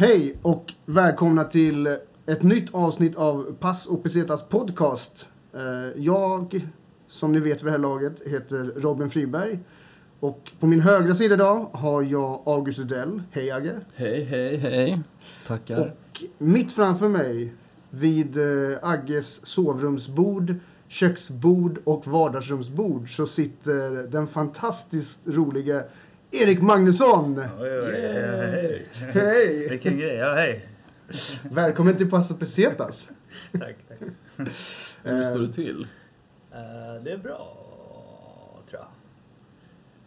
Hej och välkomna till ett nytt avsnitt av Pass och Pesetas podcast. Eh, Jag, som ni vet vid det här laget, heter Robin Friberg. Och på min högra sida idag har jag August Udell. Hej Agge. Hej, hej, hej. Tackar. Och mitt framför mig, vid eh, Agges sovrumsbord, köksbord och vardagsrumsbord så sitter den fantastiskt roliga Erik Magnusson. Oj, oj, hej. Hej! Vilken grej. Ja, hej. Välkommen till Pass och Pesetas. Tack, tack. Hur står det till? Eh, det är bra, tror jag.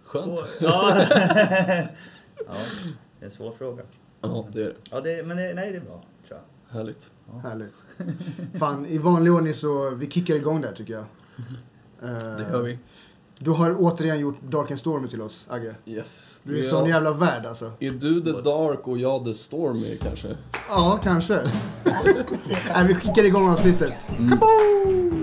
Skönt. Svår- Ja. ja, det är en svår fråga. Ja, det är det. Ja, det, men det, nej, det är bra, tror jag. Härligt. Härligt. Fan, i vanlig ordning så vi kickar igång där tycker jag. Eh, Det gör vi. Du har återigen gjort Dark and Stormy till oss, Agge. Yes. Du är Ja. sån jävla värd alltså. Är du the dark och jag the stormy kanske? Ja, kanske. Nej, vi kickar igång avsnittet. Kaboom!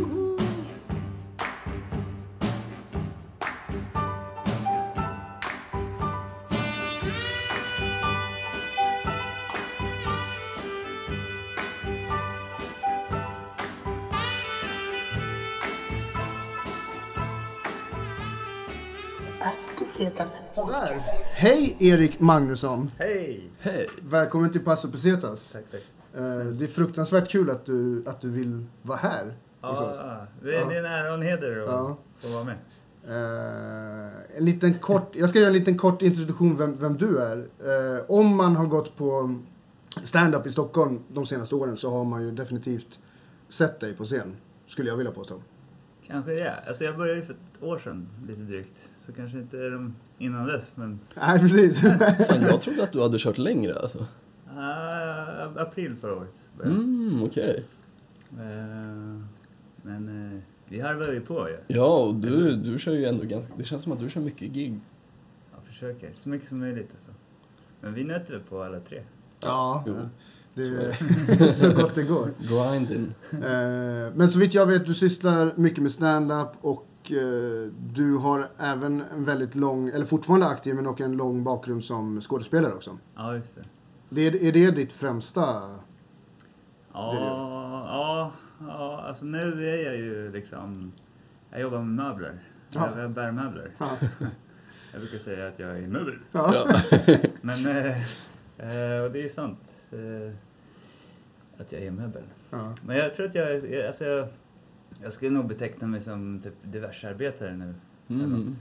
Sådär. Hej Erik Magnusson. Hej! Hej. Välkommen till Passo Pesetas. Tack, tack. Eh, Det är fruktansvärt kul att du, att du vill vara här oss. Ja, det, det är en ära och en heder att Ja. få vara med. Eh, en liten kort, jag ska göra en liten kort introduktion vem, vem du är. Eh, om man har gått på stand-up i Stockholm de senaste åren så har man ju definitivt sett dig på scen. Skulle jag vilja påstå. Kanske det. Alltså jag började ju för ett år sedan, lite drygt. Så kanske inte de innan dess, men... Nej, precis. Fan, jag trodde att du hade kört längre alltså. Uh, april förra året. Mm, okej. Eh, men eh, vi harvar ju på ju. Ja, och du, du kör ju ändå ganska... Det känns som att du kör mycket gig. Jag försöker. Så mycket som möjligt alltså. Men vi nöter på alla tre. ja, Jo, det så är så gott det går. grinding. Eh, men så vitt jag vet, du sysslar mycket med stand-up och eh, du har även en väldigt lång, eller fortfarande aktiv, men och en lång bakgrund som skådespelare också. Ja, just det. Det är, är det ditt främsta? Ja, Det ja, ja, alltså nu är jag ju liksom... Jag jobbar med möbler. Ja. Jag, jag bär möbler. Ja. Jag brukar säga att jag är möbel. Ja. Ja. Men, eh, eh, och det är sant. Eh, att jag är möbel. Ja. Men jag tror att jag, alltså jag, jag skulle nog beteckna mig som typ diversarbetare nu. Mm.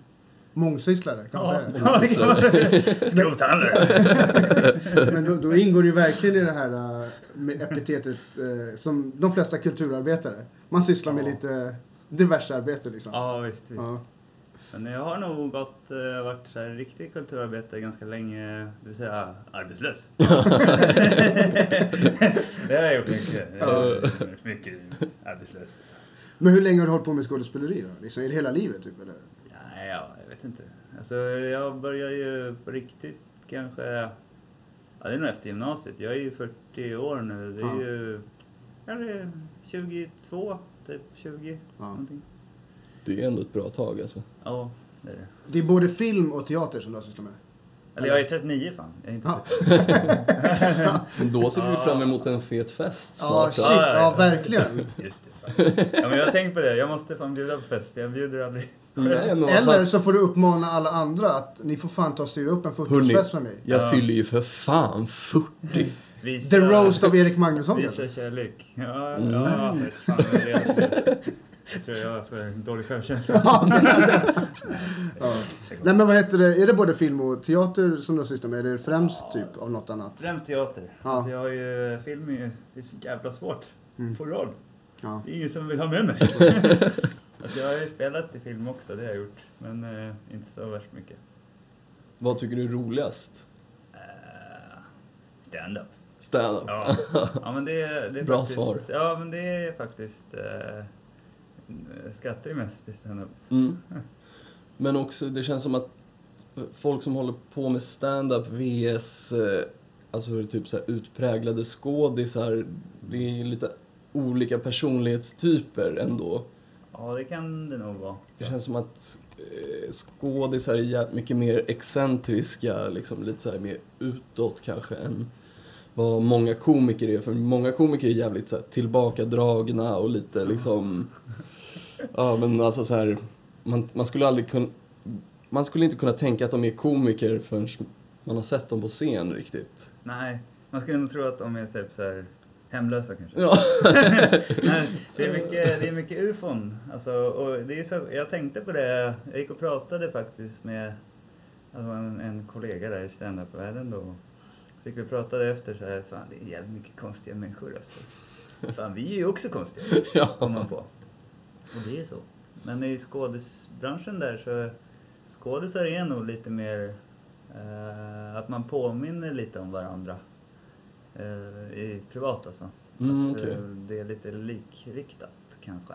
Mångsysslare, kan man säga. Ja, säga. Skrothandlare. Men då, då ingår det ju verkligen i det här äh, med epitetet äh, som de flesta kulturarbetare. Man sysslar med Ja. lite diverse arbete liksom. Ja, visst, visst. Ja. Men jag har nog gått, eh, varit så här, riktig kulturarbetare ganska länge, det vill säga arbetslös. det har jag gjort mycket. Jag har gjort mycket arbetslös. Men hur länge har du hållit på med skådespeleri då? Liksom, är det hela livet typ eller? Ja, ja, jag vet inte. Alltså, jag började ju på riktigt kanske, ja det är nog efter gymnasiet. Jag är ju 40 år nu. Det är Ja. ju, kanske 22, typ 20 Ja. någonting. Det är ändå ett bra tag alltså. Ja, det är det. Det är både film och teater som du har sysslat med. Eller jag är 39 fan. Jag är inte Ja. 40. Men då ser vi fram emot en fet fest Ja, snart. shit. Ja, ja, Ja, verkligen. Just det. Fan. Ja, men jag har tänkt på det. Jag måste fan bjuda på fest för jag bjuder aldrig. Nej, Eller så får du uppmana alla andra att ni får fan ta och styra upp en Hörni. 40-årsfest för mig. Jag Ja. fyller ju för fan 40. Visa, The roast av Erik Magnusson. Visa kärlek. Ja, Mm. ja. vet Fan, jag, tror jag har för dålig självkänsla. Ja, det är det. Ja. Nej men vad heter det, är det både film och teater som du har sysslat med? Är det främst typ av något annat? Främst teater. Ja. Alltså jag har ju, film är ju, det är så jävla svårt. Mm. Få roll. Ja. Det är ingen som vill ha med mig. alltså jag har ju spelat i film också, det har jag gjort. Men eh, inte så värst mycket. Vad tycker du är roligast? Uh, Stand-up. Stand-up? Ja. ja, men det, är- det är Bra faktiskt, svar. Ja, men det är faktiskt... Eh, skrattar ju mest i stand-up. Mm. Men också, det känns som att folk som håller på med stand-up vs eh, alltså typ så utpräglade skådisar, det är lite olika personlighetstyper ändå. Ja, det kan det nog vara. Det känns som att eh, skådisar är mycket mer excentriska, liksom lite så här mer utåt kanske än vad många komiker är. För många komiker är jävligt så här, tillbakadragna och lite liksom... Ja, men alltså så här... Man, man skulle aldrig kunna... Man skulle inte kunna tänka att de är komiker förrän man har sett dem på scen riktigt. Nej, man skulle nog tro att de är typ så här hemlösa kanske. Ja. Nej, det är mycket, det är mycket ufon. Alltså, och det är så, jag tänkte på det, jag gick och pratade faktiskt med alltså en, en kollega där i standup-världen då. Så gick vi och pratade efter så här, fan det är jävligt mycket konstiga människor alltså. Fan vi är ju också konstiga, ja. kom man på. Och det är så. Men i skådisbranschen där så, skådisar är nog lite mer eh, att man påminner lite om varandra. Eh, I privat alltså. Mm, att, okej. eh, det är lite likriktat kanske.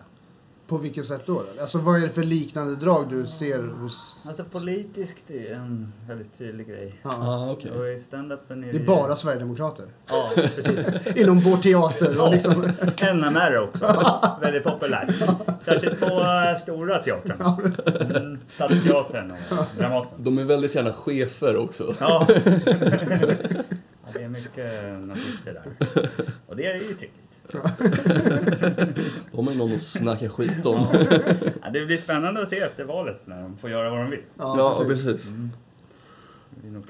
På vilket sätt då? Alltså vad är det för liknande drag du ser hos... Alltså politiskt är en väldigt tydlig grej. Ja. Ah, okej. Och i stand-upen är Det är bara Sverigedemokrater. Ja, precis. Inom vår teater. Och liksom... NMR också. väldigt populärt. Särskilt på äh, stora teatern. Mm, Stadsteatern och Dramaten. De är väldigt gärna chefer också. Ja. ja. Det är mycket nazister där. Och det är ju trevligt. De har ju någon att snacka skit om. Ja, det blir spännande att se efter valet när de får göra vad de vill. Ja, Ja, precis. precis.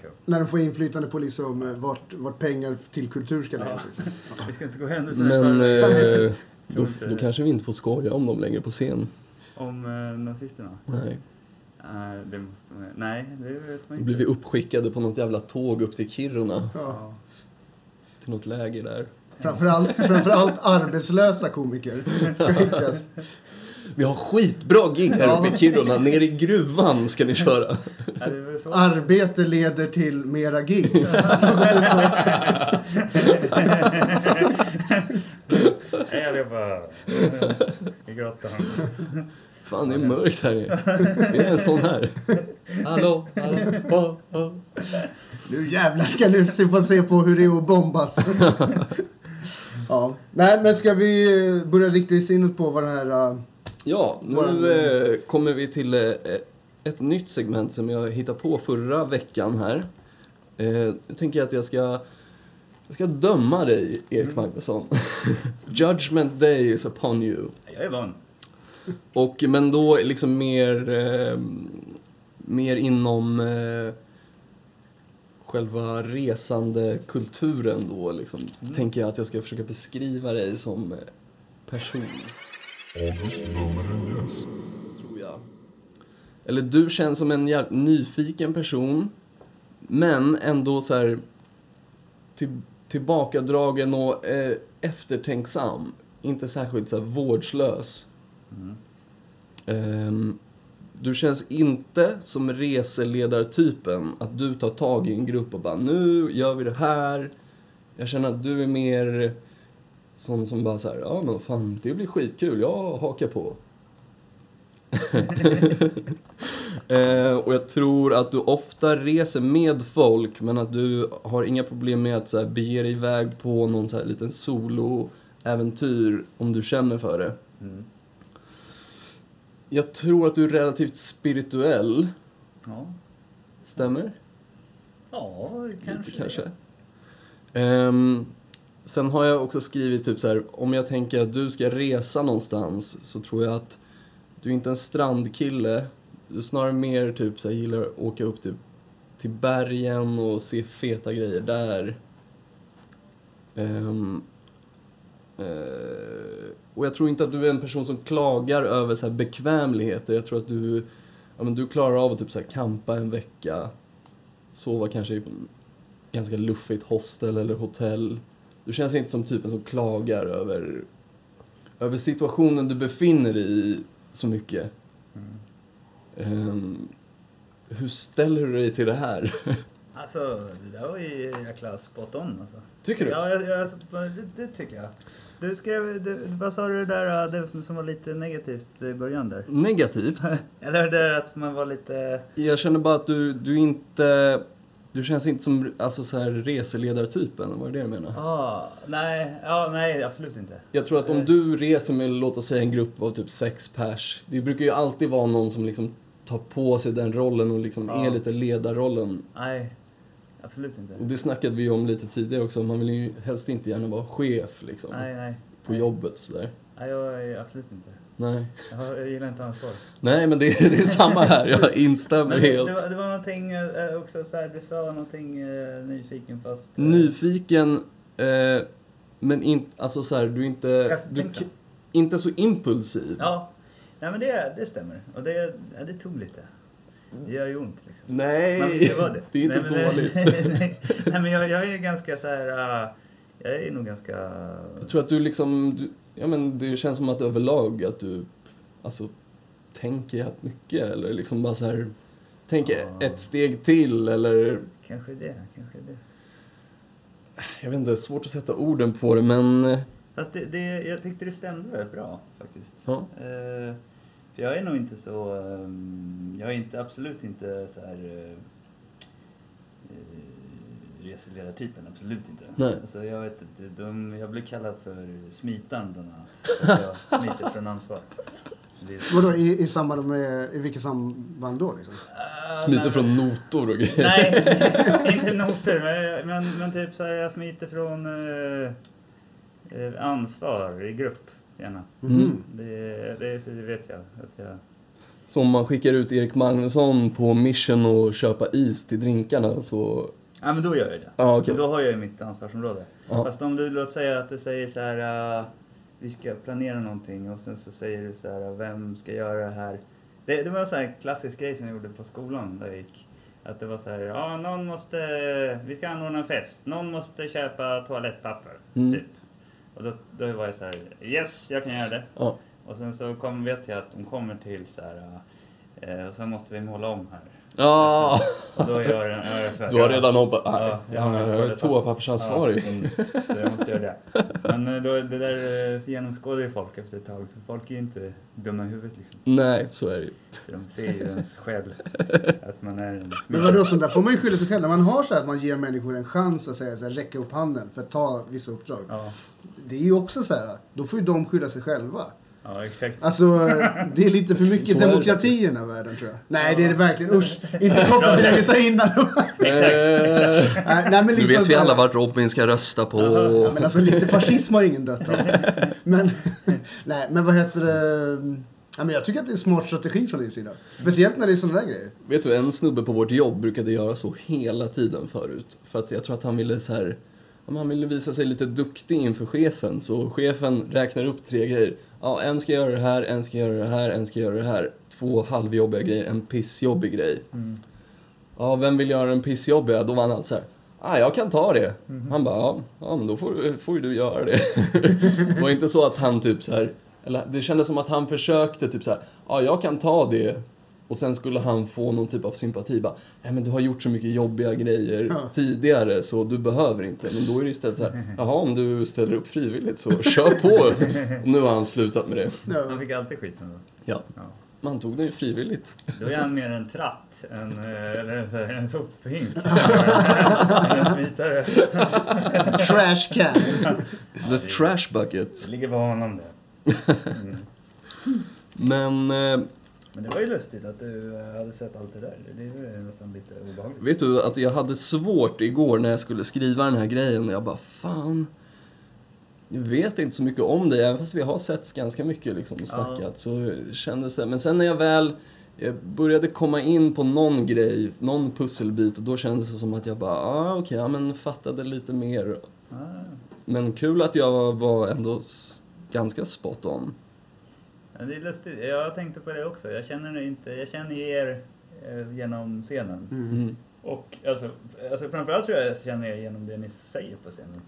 Kul. När de får inflytande på liksom eh, vart, vart pengar till kultur ska läggas. Liksom. Vi ska inte gå händelserna Men eh, då, då kanske vi inte får skoja om dem längre på scen. Om eh, nazisterna? Nej. Nej, det måste man Nej, det vet man Då inte. blir vi uppskickade på något jävla tåg upp till Kiruna. Ja. Ja. Till något läger där. Framförallt, framförallt arbetslösa komiker ska skickas. Vi har skitbra gig här uppe i. Kiruna. Nere i gruvan ska ni köra. Arbete leder till mera gigs. Hej allihopa! I grottan. Fan, det är mörkt här inne. Det är en sån här. Hallå, hallå, oh, oh. Nu jävlar ska ni se på, se på hur det är att bombas. ja. Nej, men ska vi eh, börja rikta sinnet på vad den här... eh, Ja, nu eh, kommer vi till ett nytt segment som jag hittade på förra veckan här. Nu tänker jag att jag ska, jag ska döma dig, Erik Magnusson. Judgment day is upon you. Jag är van. Och, men då liksom mer, eh, mer inom eh, själva resandekulturen då liksom. Så tänker jag att jag ska försöka beskriva dig som eh, person. Tror jag. Eller du känns som en jävligt nyfiken person. Men ändå så här till, tillbakadragen och eh, eftertänksam. Inte särskilt så här vårdslös. Mm. Ehm, du känns inte som reseledartypen, att du tar tag i en grupp och bara nu gör vi det här. Jag känner att du är mer sån som bara så här, ja men fan det blir skitkul, jag hakar på. eh, och jag tror att du ofta reser med folk men att du har inga problem med att så här, bege dig iväg på någon så här liten soloäventyr om du känner för det. Mm. Jag tror att du är relativt spirituell. Ja. Stämmer? Ja, kanske. Lite kanske. Ehm, sen har jag också skrivit typ så här, om jag tänker att du ska resa någonstans så tror jag att du är inte en strandkille. Du snarare mer typ så här, gillar att åka upp till, till bergen och se feta grejer där. Eh, och jag tror inte att du är en person som klagar över så här bekvämligheter. Jag tror att du, ja, men du klarar av att typ så här campa en vecka, sova kanske i ganska luffigt hostel eller hotell. Du känns inte som typen som klagar över, över situationen du befinner dig i så mycket. Mm. Ehm, hur ställer du dig till det här? Alltså, det där var ju jäkla spot on alltså. Tycker du? Ja, jag, jag, alltså, det, det tycker jag. Du skrev, du, vad sa du där, det som, som var lite negativt i början där? Negativt? Eller det där att man var lite... Jag känner bara att du, du inte... Du känns inte som alltså, så här reseledartypen, var det det du menar? Ah, nej, ja, nej, absolut inte. Jag tror att om du reser med, låt oss säga en grupp av typ sex pers, det brukar ju alltid vara någon som liksom tar på sig den rollen och liksom Ja. är lite ledarrollen. Nej. Absolut inte. Och det snackade vi om lite tidigare också, man vill ju helst inte gärna vara chef liksom. Nej, nej. På jobbet och sådär. Nej, jag är absolut inte. Nej. Jag, jag gillar inte ansvar. Nej, men det, det är samma här. Jag instämmer det, helt. det, var, det var någonting eh, också så här, du sa någonting eh, nyfiken fast... eh, Nyfiken, eh, men in, alltså så här, du är inte, du, inte så impulsiv. Ja. Nej men det, det stämmer. Och det, ja, det tog lite. Det gör ju ont liksom. Nej, Men det var det. det är inte nej, dåligt. nej, nej men jag, jag är ganska så här... ah, jag är nog ganska... Jag tror att du liksom, du, ja men det känns som att överlag att du, alltså, tänker jävligt mycket eller liksom bara så här, tänker Ja. ett steg till eller, Kanske det, kanske det. jag vet inte, svårt att sätta orden på det men, Fast det, det, jag tyckte det stämde väldigt bra faktiskt. ja. Eh, för jag är nog inte så... ehm, jag är inte, absolut inte så här... Uh, reseledartypen, absolut inte. Nej. Alltså, jag, vet inte, de, jag blev kallad för smitaren bland annat. Jag smiter från ansvar. Är- Vadå, i, i samband med, i vilket samband då liksom? Ah, smiter nej, från notor och grejer. Nej, inte noter. Men, men, men typ så här, jag smiter från eh, eh, ansvar i grupp, gärna. Mm. Det, det, det vet jag. Att jag Så om man skickar ut Erik Magnusson på mission och köpa is till drinkarna så, ja, men då gör jag det. ja okej. Då har jag ju mitt ansvarsområde. Ja. Fast om du, låt säga att du säger så här, uh, vi ska planera någonting och sen så säger du så här, uh, vem ska göra det här? Det, det var en sån här klassisk grej som jag gjorde på skolan där jag gick. Att det var så här, ja någon måste, vi ska anordna en fest, någon måste köpa toalettpapper, Mm. typ. Och då, då var jag så här, yes, jag kan göra det. Ja. Och sen så kom, vet jag att de kommer till så här, uh, och så måste vi måla om här. Ja, Och då gör jag, ja, jag du har redan hoppat, Ja, ja, jag har toapappersansvarig. Ja, mm, så jag måste göra det. Men eh, då, det där eh, genomskådar ju folk efter ett tag. För folk är ju inte dumma i huvudet liksom. Nej, så är det ju. Så de ser ju ens själ. Att man är en Men vadå, sånt där får man ju skylla sig själv. När man har så här att man ger människor en chans att säga så här, räcka upp handen för att ta vissa uppdrag. Ja, Det är ju också så här, då får ju de skylla sig själva. ja, exakt. Alltså, det är lite för mycket demokrati i den här världen tror jag. Nej, det är det verkligen. Usch, inte kopplat till det vi sa innan. Nej, nej, men Nu liksom vet så vi alla vart Robin ska rösta på. Ja, men alltså lite fascism har ingen dött av. Men, nej, men vad heter det? Ja, men jag tycker att det är en smart strategi från din sida. Speciellt när det är sådana där grejer. Vet du, en snubbe på vårt jobb brukade göra så hela tiden förut. För att jag tror att han ville så här, han ville visa sig lite duktig inför chefen. Så chefen räknar upp tre grejer. Ja, en ska göra det här, en ska göra det här, en ska göra det här. Två halvjobbiga grejer, en pissjobbig grej. Mm. Ja, vem vill göra den pissjobbiga? Då var han alltid så här, ah, jag kan ta det. Han bara, ja, ja men då får, får ju du göra det. det var inte så att han typ så här, eller det kändes som att han försökte typ så här, ja jag kan ta det. Och sen skulle han få någon typ av sympati. Bara, Nej men du har gjort så mycket jobbiga grejer Ja. tidigare så du behöver inte. Men då är det istället så här, jaha om du ställer upp frivilligt så kör på. Och nu har han slutat med det. Ja. Han fick alltid skiten då. Ja, Ja. man tog det ju frivilligt. Då är han mer en tratt än eh, eller så här, en sophink. En smitare. Trash can. The trash bucket. Det ligger på honom det. Mm. Men eh, Men det var ju lustigt att du eh, hade sett allt det där. Det är nästan lite obehagligt. Vet du att jag hade svårt igår när jag skulle skriva den här grejen och jag bara fan. Jag vet inte så mycket om dig, även fast vi har setts ganska mycket liksom och snackat. Så kändes det. Men sen när jag väl jag började komma in på någon grej, någon pusselbit och då kändes det som att jag bara, ah, okej, ja men fattade lite mer. Ah. Men kul att jag var ändå ganska spot on. Ja, det är lustigt. Jag tänkte på det också. Jag känner inte, jag känner ju er eh, genom scenen. Mm. Och alltså, alltså framförallt tror jag jag känner er genom det ni säger på scenen.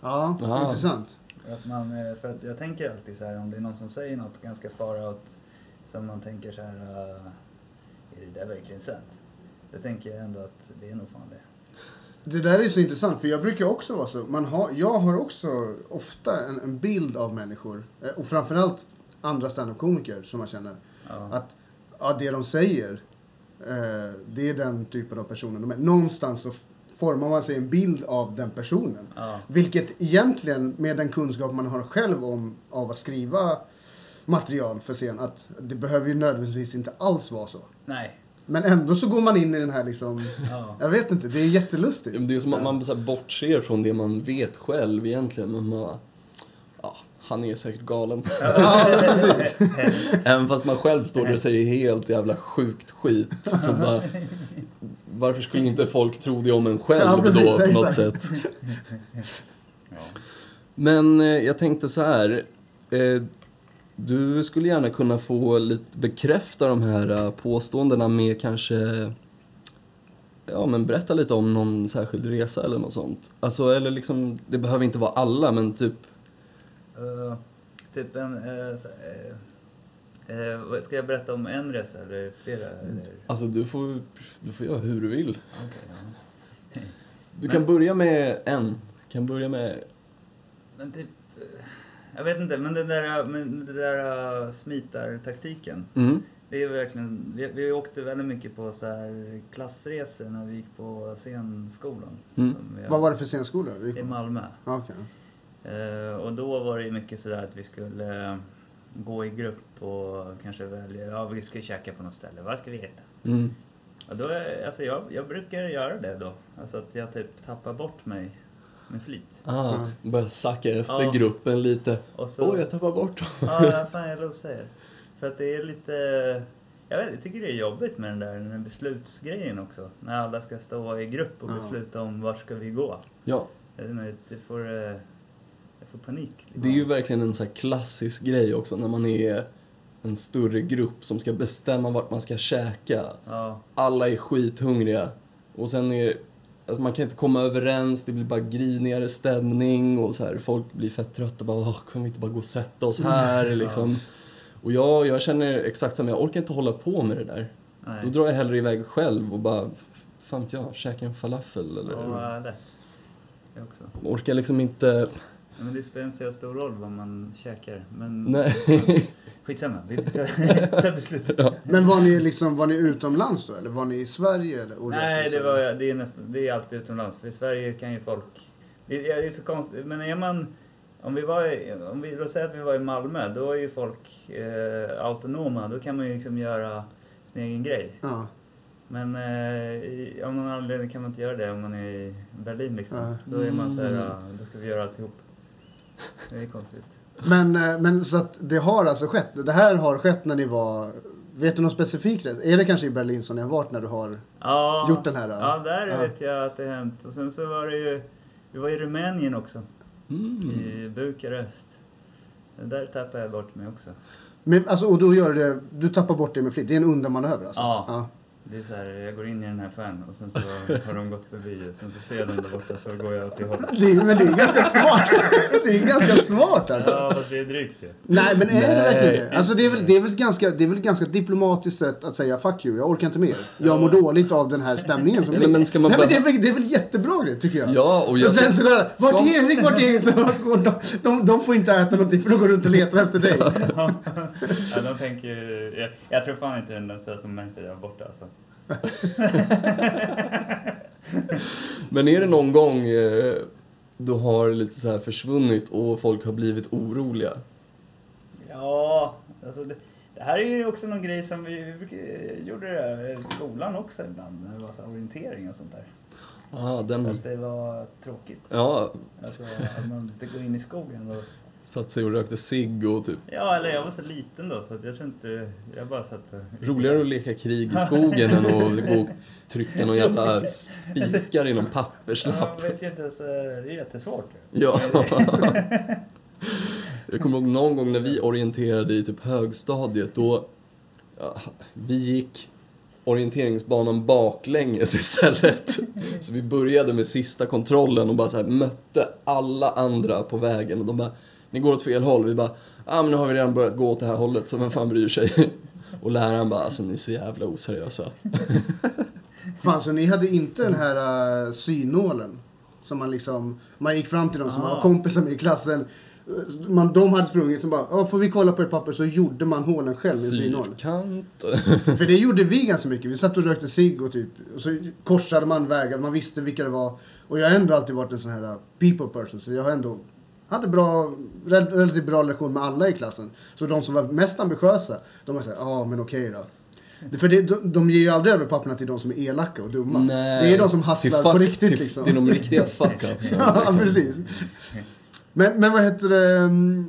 Ja, Ja. intressant. Att man, eh, för att jag tänker alltid så här om det är någon som säger något ganska far out som man tänker så här, uh, är det där verkligen sant? Då tänker jag ändå att det är nog fan det. Det där är så intressant, för jag brukar också vara så. Man har, jag har också ofta en, en bild av människor, eh, och framförallt andra standup-komiker som man känner. Ja. Att ja, det de säger, eh, det är den typen av personer de är. Någonstans så formar man sig en bild av den personen. ja. Vilket egentligen, med den kunskap man har själv om av att skriva material för scen, att det behöver ju nödvändigtvis inte alls vara så. Nej. Men ändå så går man in i den här liksom, Ja. jag vet inte, det är jättelustigt. Det är som att man så här bortser från det man vet själv egentligen. Man bara, han är säkert galen. Ja. Även fast man själv står där och säger helt jävla sjukt skit. Så bara, varför skulle inte folk tro det om en själv Ja, precis, då på något exakt. sätt? Ja. Men eh, jag tänkte så här. Eh, du skulle gärna kunna få lite bekräfta de här eh, påståendena med kanske Ja, men berätta lite om någon särskild resa eller något sånt. Alltså, eller liksom, det behöver inte vara alla, men typ... Eh, typ en... eh, vad- ska jag berätta om en resa eller flera? Eller? Alltså, du får, du får göra hur du vill. Okej, ja. Du kan börja med en. Du kan börja med... Men typ... Jag vet inte, men den där, men den där uh, smitartaktiken. Mm. Det är verkligen, vi, vi åkte väldigt mycket på så här klassresor när vi gick på scenskolan. Mm. Vad var det för scenskola? I? Malmö. Eh, och då var det ju mycket sådär att vi skulle eh, gå i grupp och kanske välja, ja vi ska käka på något ställe, vad ska vi äta? Mm. Och då, alltså jag, jag brukar göra det då. Alltså att jag typ tappar bort mig med flit. Ah, Ja. börja sacka efter Ja. gruppen lite. Och så, Oj, jag tappar bort dem. Ja, fan jag losar er. För att det är lite... Jag, vet, jag tycker det är jobbigt med den där den beslutsgrejen också. När alla ska stå i grupp och Ja. besluta om vart ska vi gå. Ja, Jag, vet inte, det får, eh, jag får panik. liksom. det är ju verkligen en så här klassisk grej också när man är en större grupp som ska bestämma vart man ska käka. Ja, Alla är skithungriga. Och sen är alltså man kan inte komma överens, det blir bara grinigare stämning och så här, folk blir fett trötta. Bara, Åh, kan vi inte bara gå och sätta oss här? Liksom. Och jag, jag känner exakt samma, jag orkar inte hålla på med det där. nej. Då drar jag hellre iväg själv och bara, fan jag, käkar en falafel eller... Ja, lätt. Jag också. Orkar liksom inte... Ja, Men det spelar inte så stor roll vad man käkar. Men Nej. skitsamma, vi tar, tar beslutet. Men var ni, liksom, var ni utomlands då? Eller var ni i Sverige? Eller, Nej, det, var, det, är nästan, det är alltid utomlands. För i Sverige kan ju folk... Det, ja, det är så konstigt. Men är man... Om vi, var i, om vi låt säga att vi var i Malmö, då är ju folk eh, autonoma. Då kan man ju liksom göra sin egen grej. Ja. Men eh, i, av någon anledning kan man inte göra det om man är i Berlin liksom. Ja. Då är man så här, Mm. ja, då ska vi göra alltihop. Det är konstigt. Men, eh, men så att det har alltså skett. Det här har skett när ni var... Vet du någon specifik resa? Är det kanske i Berlin som ni har varit när du har Ja, gjort den här? Ja, där Ja. vet jag att det har hänt. Och sen så var det ju, vi var i Rumänien också, Mm. i Bukarest. Där tappade jag bort mig också. Men, alltså, och då gör det, du tappar bort det med flit. Det är en undanmanöver alltså? Ja. Det är så här, jag går in i den här fan och sen så har de gått förbi och sen så ser jag dem där borta så går jag åt det hållet. Det men det är ganska smart. det är ganska smart alltså. Ja, fast det är drygt ju. Nej, men är det verkligen det? Alltså det är väl, det är väl, ett ganska, det är väl ett ganska diplomatiskt sätt att säga fuck you, jag orkar inte mer. Jag mår dåligt av den här stämningen som blir. men ska man Nej, men det, är väl, det är väl jättebra grej, tycker jag. Ja, och jag... Och sen så går jag, vart är Erik, vart är Erik? Så går de, de, de får inte äta någonting för de går runt och letar efter dig. Ja, de tänker jag, jag tror fan inte den så att de märkte att jag var borta alltså. Men är det någon gång eh, du har lite så här försvunnit och folk har blivit oroliga? Ja, alltså det, det här är ju också någon grej som vi, vi brukar- gjorde det i skolan också ibland när det var så orientering och sånt där. Ah, den... Att det var tråkigt. Ja, Alltså att man inte går in i skogen och... satt sig och rökte cigg och typ... Ja, eller jag var så liten då så att jag tror inte... Jag bara satt Roligare att leka krig i skogen än att gå och trycka någon jävla spikar i någon Jag papperslapp. vet inte eh, det är jättesvårt. Ja. Jag kommer ihåg någon gång när vi orienterade i typ högstadiet då ja, vi gick orienteringsbanan baklänges istället. Så vi började med sista kontrollen och bara så här mötte alla andra på vägen och de bara ni går åt fel håll. Vi bara ah, men nu har vi redan börjat gå åt det här hållet så vem fan bryr sig? Och läraren bara alltså ni är så jävla oseriösa. Fan, så ni hade inte den här uh, synålen? Som man liksom, man gick fram till dem som Ah. var kompisar med i klassen. Eh, Man, de hade sprungit så bara, ja får vi kolla på ett papper? Så gjorde man hålen själv med synål. Fyrkant. För det gjorde vi ganska mycket. Vi satt och rökte cigg och typ, och så korsade man vägar, man visste vilka det var. Och jag har ändå alltid varit en sån här uh, people person, så jag har ändå hade bra, rel- relativt bra relation med alla i klassen. Så de som var mest ambitiösa, de var såhär, ja men okej då. För det, de, de ger ju aldrig över papperna till de som är elaka och dumma. Nej. Det är de som hasslar fuck- på riktigt till, liksom. Det är de riktiga fuck-upsen. Ja, liksom. precis. Men, men vad heter det? mm,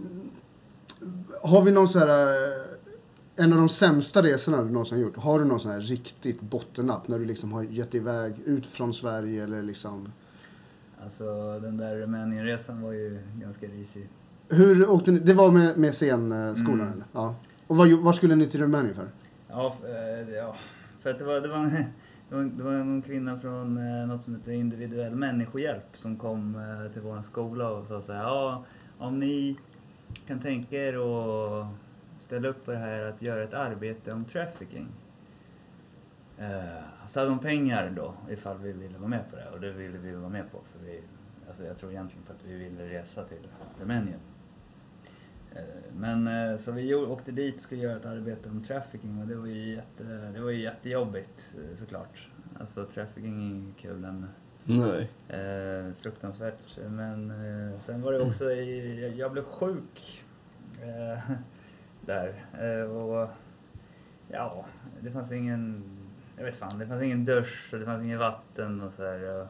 Har vi någon så här... eh, En av de sämsta resorna du någonsin har gjort. Har du någon sån här riktigt bottennapp när du liksom har gett iväg ut från Sverige eller liksom... Alltså den där Rumänien-resan var ju ganska risig. Hur åkte ni? Det var med, med scenskolan Mm. eller? Ja. Och vad, vad skulle ni till Rumänien för? Ja, f- eh, ja. för att det var, det var, en, det var, det var en kvinna från eh, något som heter individuell människohjälp som kom eh, till vår skola och sa så här, ja om ni kan tänka er att ställa upp på det här att göra ett arbete om trafficking. Eh, så hade de pengar då ifall vi ville vara med på det och det ville vi vara med på för vi, alltså jag tror egentligen för att vi ville resa till Rumänien. Eh, Men eh, så vi åkte dit och skulle göra ett arbete om trafficking och det var ju, jätte, det var ju jättejobbigt eh, såklart. Alltså trafficking är ju kul än Nej. eh, fruktansvärt. Men eh, sen var det också, i, jag, jag blev sjuk eh, där. Och ja, det fanns ingen, jag vet fan, det fanns ingen dusch och det fanns inget vatten och så här. Och,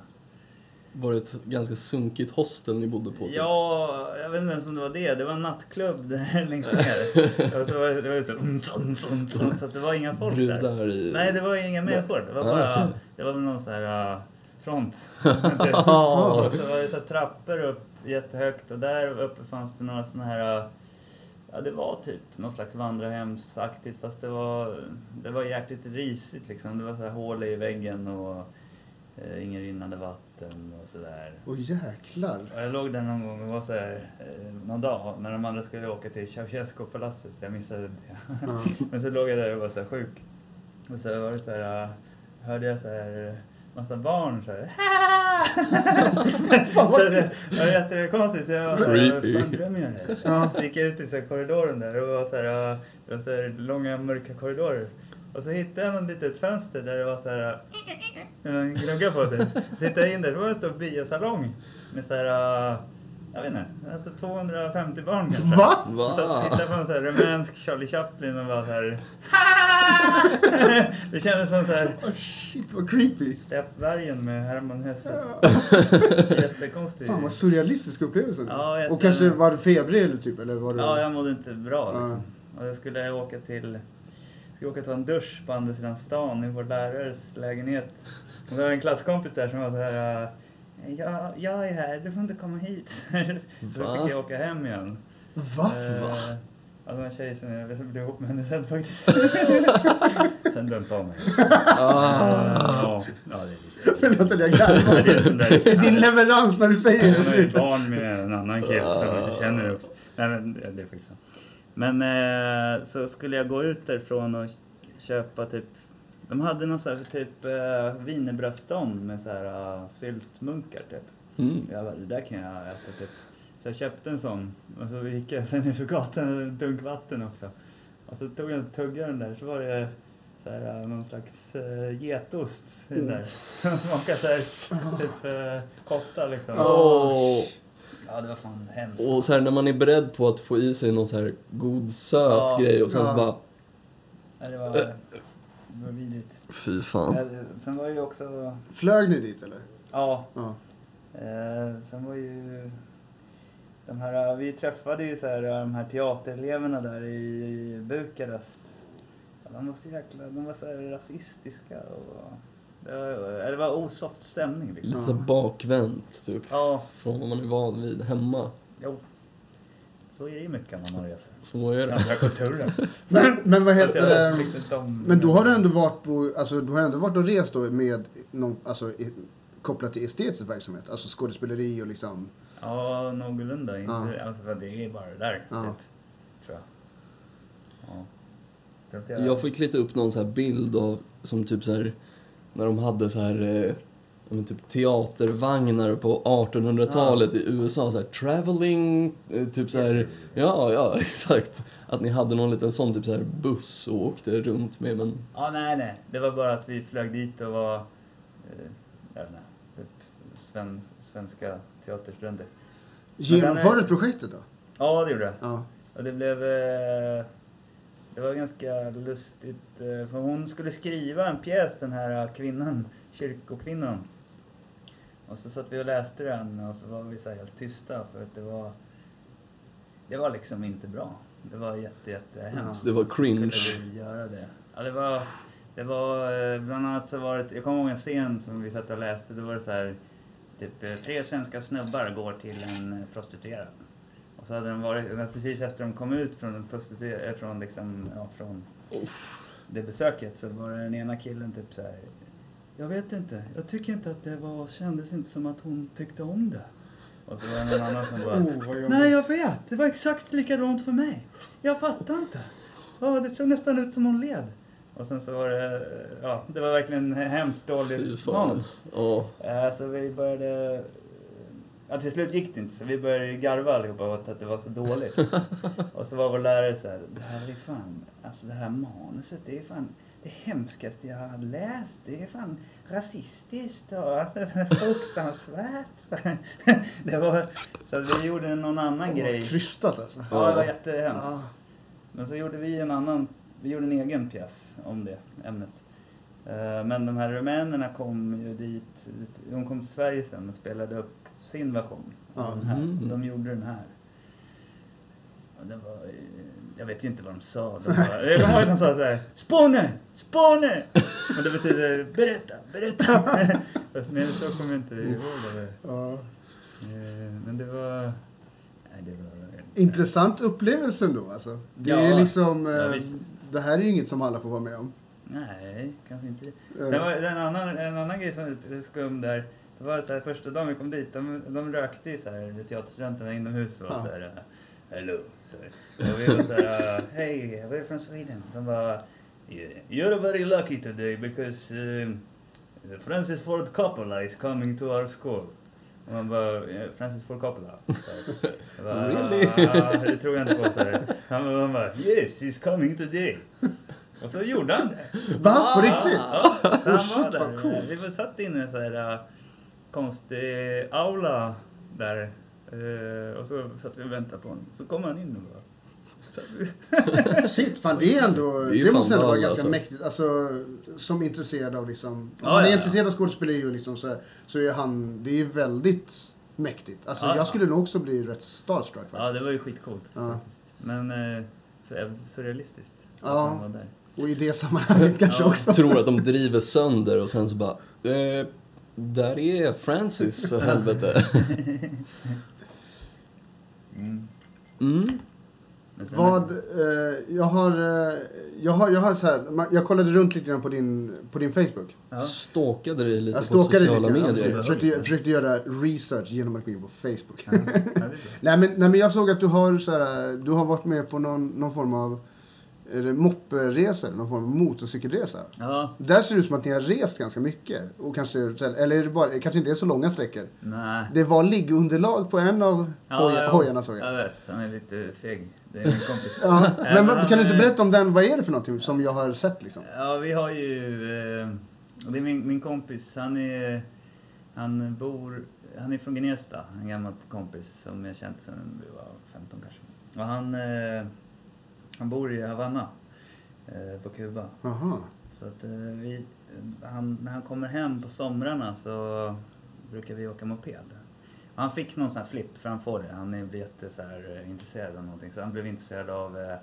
Var det ett ganska sunkigt hostel ni bodde på? typ? Ja, jag vet inte ens om det var det. Det var en nattklubb där längst ner. och så var det, det var ju så, um, um, um, fast det var inga folk där. Brudar i... Nej, det var inga människor. Det var Ah, bara, okej. det var någon sån här uh, front. och så var det så trappor upp jättehögt och där uppe fanns det några såna här uh, Ja, det var typ någon slags vandrarhemsaktigt fast det var, det var jäkligt risigt liksom. Det var så här hål i väggen och eh, ingen rinnande vatten och sådär. Åh jäklar. Och jag låg där någon gång och var så här, eh, någon dag när de andra skulle åka till Ceausescu-palatset så jag missade det. Ja. Men så låg jag där och var så här sjuk. Och så var det så här, äh, hörde jag så här massa barn så här. så det var jättekonstigt. Så jag var så här, Creepy. vad fan drömmer jag här? Ja. Så gick jag ut i så här korridoren där och det var så här, det var så här långa mörka korridorer. Och så hittade jag något litet fönster där det var så här, äh, en gnugga på det. Så tittade jag in där, det var en stor biosalong med så här, äh, jag vet inte, alltså 250 barn kanske. Va? Va? Så jag tittade på en sån här rumänsk Charlie Chaplin och var så här. det kändes som så här Oh, shit vad creepy. Steppvargen med Herman Hesse. Jättekonstigt. Fan vad surrealistisk upplevelse. Ja, och kanske var du febrig eller typ? Eller var du... Ja, jag mådde inte bra liksom. Och jag skulle åka till skulle åka ta en dusch på andra sidan stan i vår lärares lägenhet. Och det var en klasskompis där som var så här. Äh, Ja, jag är här, du får inte komma hit. så Va? fick jag åka hem igen. Va? Eh, Va? Ja, det var en tjej som jag blev ihop med henne sen faktiskt. sen dumpade hon mig. Ah. Ja, det är. Förlåt att jag det garvar. Din leverans när du säger Hon har ju det. barn med en annan kille som jag känner också. Nej, men det det är faktiskt så. Men eh, så skulle jag gå ut därifrån och köpa typ de hade någon sån här typ eh, wienerbrödstånd med så här uh, syltmunkar typ. Mm. Jag bara, det där kan jag äta typ. Så jag köpte en sån och så gick jag sen för gatan och en dunk vatten också. Och så tog jag en tugga den där så var det så här, uh, någon slags uh, getost i den där. Som smakade så här, typ uh, kofta liksom. Åh. Ja, det var fan hemskt. Och så här, när man är beredd på att få i sig någon så här god söt Ja. grej och sen så Ja. bara... Ja, det var, det var vidrigt. Fy fan. Ja, sen var det ju också, Flög ni dit eller? ja, Ja. Eh, sen var ju de här, vi träffade ju så här, de här teatereleverna där i, i Bukarest. De var så jäkla, de var så här rasistiska och det var, det var osoft stämning liksom. Lite så bakvänt, typ. Ja, Från vad man är van vid hemma. jo. Så är det ju mycket när man reser. Så är det. Andra kulturer. Men, men vad heter jag det? Men då har du ändå varit på, alltså du har ändå varit och rest då med någon, alltså i, kopplat till estetisk verksamhet? Alltså skådespeleri och liksom, Ja, någorlunda. Inte, Ja. Alltså, för det är bara det där, Ja. typ. Tror jag. Ja. Jag fick leta upp någon så här bild av, som typ så här, när de hade så här, eh, men typ teatervagnar på 1800-talet i USA, så här traveling, eh, typ så här, ja, ja, exakt. Att ni hade någon liten sån typ så här buss och åkte runt med, men Ja, nej, nej. Det var bara att vi flög dit och var, eh, jag vet inte, typ sven, svenska teaterstudenter. genomfördes projektet då? Ja, det gjorde det. Ja. Och det blev, eh, det var ganska lustigt. eh, För hon skulle skriva en pjäs, den här kvinnan, kyrkokvinnan. Och så satt vi och läste den och så var vi så helt tysta för att det var... Det var liksom inte bra. Det var jätte, jätte hemskt. Det var cringe. Vi göra det. Ja, det var... Det var eh, bland annat så var det... Jag kommer ihåg en scen som vi satt och läste. Det var det så här... Typ eh, tre svenska snubbar går till en eh, prostituerad. Och så hade de varit, precis efter de kom ut från, en prostituerad, från, liksom, ja, från det besöket så var den ena killen typ så här. Jag vet inte, jag tycker inte att det var, kändes inte som att hon tyckte om det. Och så var det någon annan som bara, Oh, nej jag vet, det var exakt likadant för mig. Jag fattar inte. Ja, det såg nästan ut som hon led. Och sen så var det, ja, det var verkligen hemskt dåligt manus. Eh, Så vi började... Ja, till slut gick det inte, så vi började garva allihopa åt att det var så dåligt. och så var vår lärare så här, det här är fan, alltså det här manuset, det är fan det hemskaste jag har läst. Det är fan rasistiskt och fruktansvärt. det var, så vi gjorde någon annan Åh, grej. Krystat alltså. Ja, det var jättehemskt. Ja. Men så gjorde vi en annan, vi gjorde en egen pjäs om det ämnet. Eh, Men de här rumänerna kom ju dit, de kom till Sverige sen och spelade upp sin version av Ja. den här. Mm. De gjorde den här. Och det var, jag vet ju inte vad de sa. De bara, jag kommer ihåg att de sa såhär, Spåne! Spåne! Och det betyder berätta, berätta! Fast mer än så kommer jag inte ihåg det. Ja. Eh, Men det var, nej det var Intressant upplevelse ändå alltså. Det Ja. är liksom... Ja, eh, det här är ju inget som alla får vara med om. Nej, kanske inte det. Eh, var en annan, en annan grej som lite skum där. Det var så här, första dagen vi kom dit, de, de rökte ju så här, teaterstudenterna inomhus och Ja. så här, hello. Så. Och vi var så här, hey, we're from Sweden. De bara, "Yeah, you're very lucky today because um, Francis Ford Coppola is coming to our school. Och man bara, "Yeah, Francis Ford Coppola? Jag bara, Really? "Ah, det tror jag inte på. Här. Han, han bara, yes, he's coming today. Och så gjorde han det. Va? På riktigt? Ja, så Oh, shit, var vad där. coolt. Vi var satt inne i en sån här äh, konstig aula där. Eh, och så satt vi och väntade på honom. Så kom han in och bara... Shit, fan det är ändå... Det Det, är ju måste ändå vara ganska alltså. mäktigt. Alltså, som intresserad av liksom... Om Ja, man är ja, ja. intresserad av skådespeleri och liksom så, så är han... Det är ju väldigt mäktigt. Alltså Ja, ja. jag skulle nog också bli rätt starstruck faktiskt. Ja, det var ju skitcoolt Ja. faktiskt. Men eh, för- surrealistiskt. att Ja. han var där. Och i det sammanhanget kanske Ja. också. Tror att de driver sönder och sen så bara... Eh, där är Francis för helvete. Mm. Mm. Vad, eh, jag har, eh, jag har, jag har så här, man- jag kollade runt lite grann på din, på din Facebook. Ja. Stalkade dig lite Jag på stalkade sociala lite grann, medier. ja, försökte, försökte göra research genom att gå in på Facebook. Ja, nej, men, nej men jag såg att du har, så här, du har varit med på någon, någon form av är det mopperesa, eller någon form av motorcykelresa. Ja, Där ser det ut som att ni har rest ganska mycket. Och kanske, eller är det bara, kanske inte är så långa sträckor. nej. Det var liggunderlag på en av hoj, ja, hojarna såg jag. Jag vet, han är lite feg. Det är min kompis. Ja, men, kan du inte berätta om den? Vad är det för någonting som jag har sett liksom? Ja, vi har ju... Eh, det är min, min kompis, han är... Han bor... Han är från Gnesta, en gammal kompis som jag känt sedan vi var 15 kanske. Och han... Han bor i Havanna, eh, på Kuba. Så att eh, vi... Han, när han kommer hem på somrarna så brukar vi åka moped. Och han fick någon sån här flipp, för han får det. Han är- blir jätte så här, eh, intresserad av någonting. Så han blev intresserad av eh,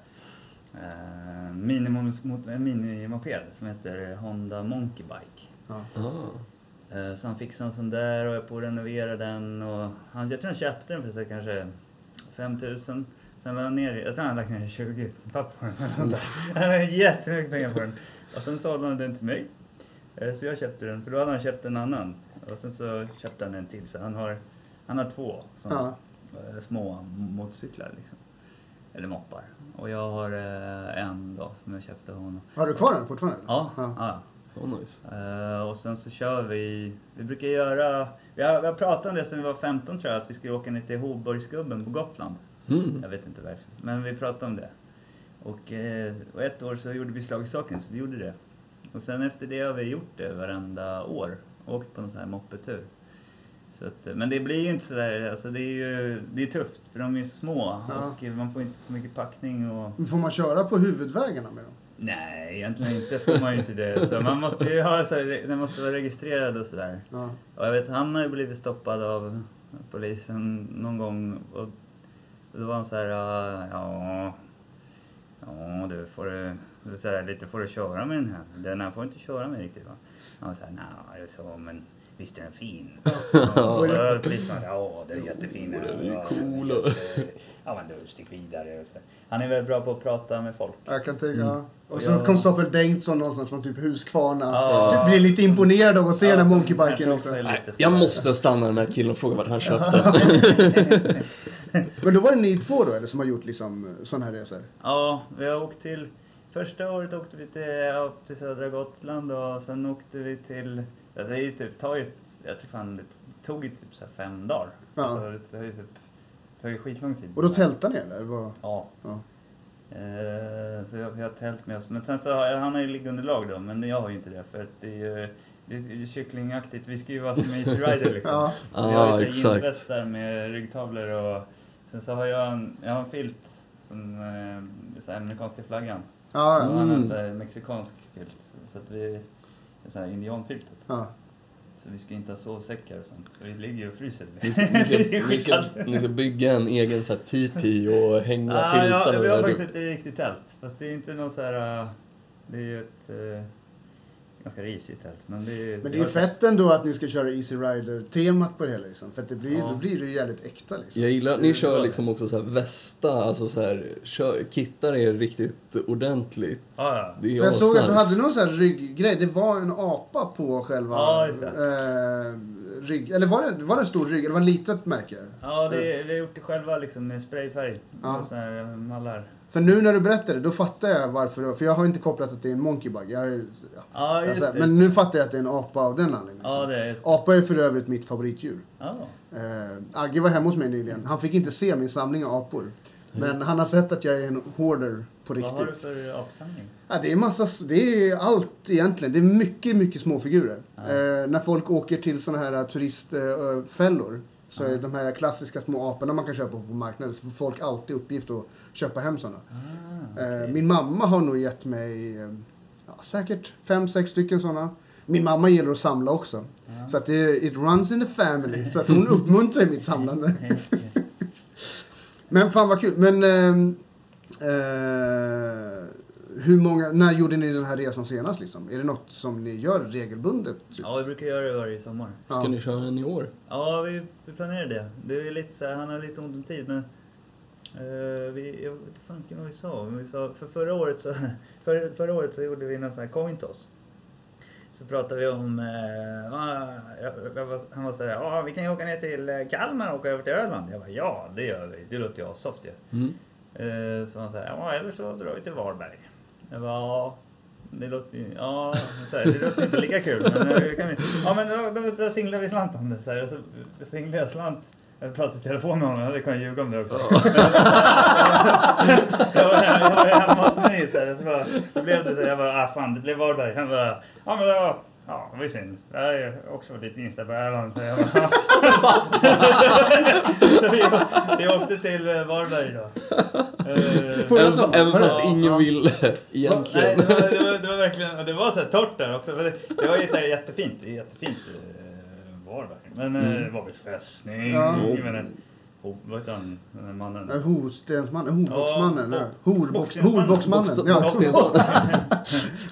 eh, minimoped som heter Honda Monkey Bike. Ah. Eh, Så han fixade en sån där och jag på att renovera den. Och han, jag tror han köpte den för så kanske 5000. Sen la han ner, jag tror han lagt ner 20 papp på den. Han hade jättemycket pengar på den. Och sen sålde han den till mig. Eh, Så jag köpte den, för då hade han köpt en annan. Och sen så köpte han en till. Så han har, han har två såna Ja. eh, små motorcyklar liksom. Eller moppar. Och jag har eh, en då som jag köpte av honom. Har du kvar den fortfarande? Ja, ja. ja. Oh, nice. Och sen så kör vi, vi brukar göra, vi har, vi har pratat om det sen vi var 15 tror jag, att vi skulle åka ner till Hovborgsgubben på Gotland. Mm. Jag vet inte varför, men vi pratade om det. Och, eh, och ett år så gjorde vi slag i saken, så vi gjorde det. Och sen efter det har vi gjort det varenda år, åkt på någon sån här moppetur. Så att, men det blir ju inte sådär, alltså det är ju det är tufft för de är små Ja. och man får inte så mycket packning och Men Får man köra på huvudvägarna med dem? Nej, egentligen inte får man ju inte det. Så man måste ju ha så här, den måste vara registrerad och sådär. Ja. Och jag vet, han har ju blivit stoppad av polisen någon gång. Och då var han så här, "Ah, ja, ja du får du, du så här, lite får du köra med den här. Den här får du inte köra med riktigt va? Han var så här, nej, jag så, men visst är den fin? Ja, och då ja den är jättefin. den är Ja, cool. den är jätte- Ja men du, stick vidare. Och så. Han är väldigt bra på att prata med folk. Jag kan tänka, Mm. ja. Och så Ja. konstapel Bengtsson någonstans från typ Huskvarna. Ja. Typ blir lite imponerad av att se den här Ja, monkeybiken också. jag måste stanna den här killen och fråga vart han köpte. Men då var det ni två då eller som har gjort liksom sådana här resor? Ja, vi har åkt till... Första året åkte vi till, ja, till södra Gotland och sen åkte vi till... Ja, det typ, tar ju, jag tror fan det tog ju typ så här fem dagar. Ja. Så det tar ju typ, det tar ju skitlång tid. Och då tältade ni eller? Vad? Ja. Ja. Eh, så jag, vi har tält med oss. Men sen så har jag, han har ju liggunderlag då, men jag har ju inte det för att det är ju det är kycklingaktigt. Vi ska ju vara som Easy Rider liksom. Ja. Så vi har ju exakt. jeansvästar med ryggtavlor och sen så har jag en, jag har en filt som eh, så här amerikanska flaggan. Ja, Och han har en Mm. så här mexikansk filt. Så att vi, en sån här indianfilt. ja. Så vi ska inte ha sovsäckar och sånt. Så vi ligger och fryser. Ni ska, ni, ska, Det är ni, ska, skitkallt. ni ska bygga en egen så här tipi och hänga Ah, filtar ja, vi har där faktiskt uppe. ett riktigt tält. Fast det är inte någon så här... äh, Det är ju ett äh, ganska risigt tält. Men det är, Men det är ju fett ändå att ni ska köra Easy Rider-temat på det hela liksom. För att det blir, Ja. då blir det ju jävligt äkta liksom. Jag gillar att ni kör liksom också så här västa, alltså så här, kör, kittar er riktigt ordentligt. Ja, ja. Det är För jag såg att du hade någon sån här rygggrej. Det var en apa på själva Ja, eh, rygg. Eller var det, var det en stor rygg? Eller var det ett litet märke? Ja, det är, vi har gjort det själva liksom med sprayfärg. Ja. Ja. Så här äh, mallar. För nu när du berättade, då fattar jag varför. För jag har inte kopplat att det är en monkeybug. Jag, har ju- ja, just alltså, det. men nu fattar jag att det är en apa av den anledningen. Ja, det är just det. Apa är för övrigt mitt favoritdjur. Ja. Eh, Agge var hemma hos mig nyligen. Han fick inte se min samling av apor. Men han har sett att jag är en hoarder på Vad har du riktigt. för apsamling? Ja, det är massa, det är allt egentligen. Det är mycket, mycket småfigurer. Ja. Eh, när folk åker till såna här turistfällor så är Ja. de här klassiska små aporna man kan köpa på marknaden så får folk alltid uppgift att köpa hem såna. Ah, Eh, okej. Min mamma har nog gett mig eh, ja, säkert fem, sex stycken såna. Min mamma gillar att samla också. Ja. Så att det, it runs in the family. Så att hon uppmuntrar mitt samlande. Men fan vad kul. Men ehm, eh, hur många, när gjorde ni den här resan senast liksom? Är det något som ni gör regelbundet? Typ? Ja, vi brukar göra det varje sommar. Ska Ja. ni köra den i år? Ja, vi, vi planerar det. Det är lite så här, han har lite ont om tid men eh, vi, jag vet inte fanken vad vi sa. Men vi sa för förra året så, för, förra året så gjorde vi någon sån här coin toss. Så pratade vi om, eh, ah, jag, jag var, han var såhär, ja vi kan ju åka ner till eh, Kalmar och åka över till Öland. Jag bara, ja det gör vi, det låter ju assoft ju. Mm. Eh, så han sa, ja eller så drar vi till Varberg. Jag bara, ja. Det låter ju, ja, så här, det låter inte lika kul. Men, eh, kan, vi- ja men då, då, då singlar vi slant om det. Så, här, så singlade jag slant. Jag pratade i telefon med honom, det kan jag ljuga om det också. jag, var, hem- jag var hemma hos mig så, här, så, bara, så blev det så jag bara, ah fan det blev Varberg. Han bara, ja men det var, ja det var synd. Jag är också lite inställd på Öland. Så, jag så vi, vi åkte till eh, Varberg då. Eh, Även, även fast Ja, ingen ja. ville Nej, egentligen. det var, det var, det var verkligen, det var så här torrt där också. Men Det, det var ju så här jättefint, det jättefint eh, Varberg. Men eh, Mm. Varbergs fästning, Ja. med den, ho, vad heter han, mannen? Eh, Horstensmannen, horboxmannen. Ja, Ja, Horbox, horboxmannen. Ja.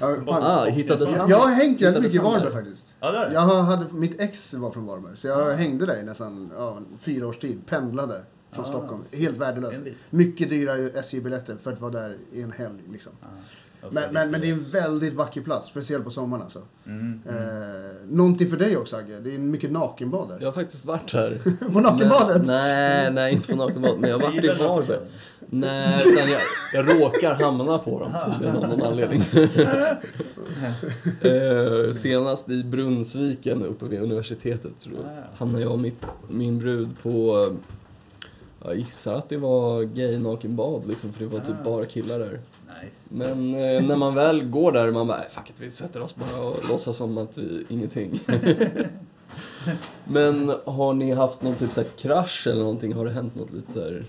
Ja. Ah, hittades han? Jag har hängt jävligt mycket i? Varberg faktiskt. Ja, det är det. Jag hade, mitt ex var från Varberg, så jag Ah. hängde där i nästan ja, fyra års tid. Pendlade från Ah. Stockholm. Helt värdelöst. Mycket dyra SJ-biljetter för att vara där i en helg. Liksom. Ja, jag Men, får men, men det är en väldigt vacker plats, speciellt på sommaren alltså. Mm, mm. Eh, någonting för dig också Agge, det är mycket nakenbad där. Jag har faktiskt varit här. På nakenbadet? Men, nej, nej, inte på nakenbad. Men jag har varit i Varberg. Nej, utan jag, jag råkar hamna på dem tydligen av någon anledning. eh, senast i Brunnsviken uppe vid universitetet tror jag. Ah. Hamnade jag och mitt, min brud på, jag gissar att det var gay nakenbad liksom, för det var typ Ah. bara killar där. Nice. Men eh, när man väl går där, man bara, "Nej, fuck it, vi sätter oss bara och låtsas som att vi ingenting. Men har ni haft någon typ så här krasch eller någonting? Har det hänt något lite så här?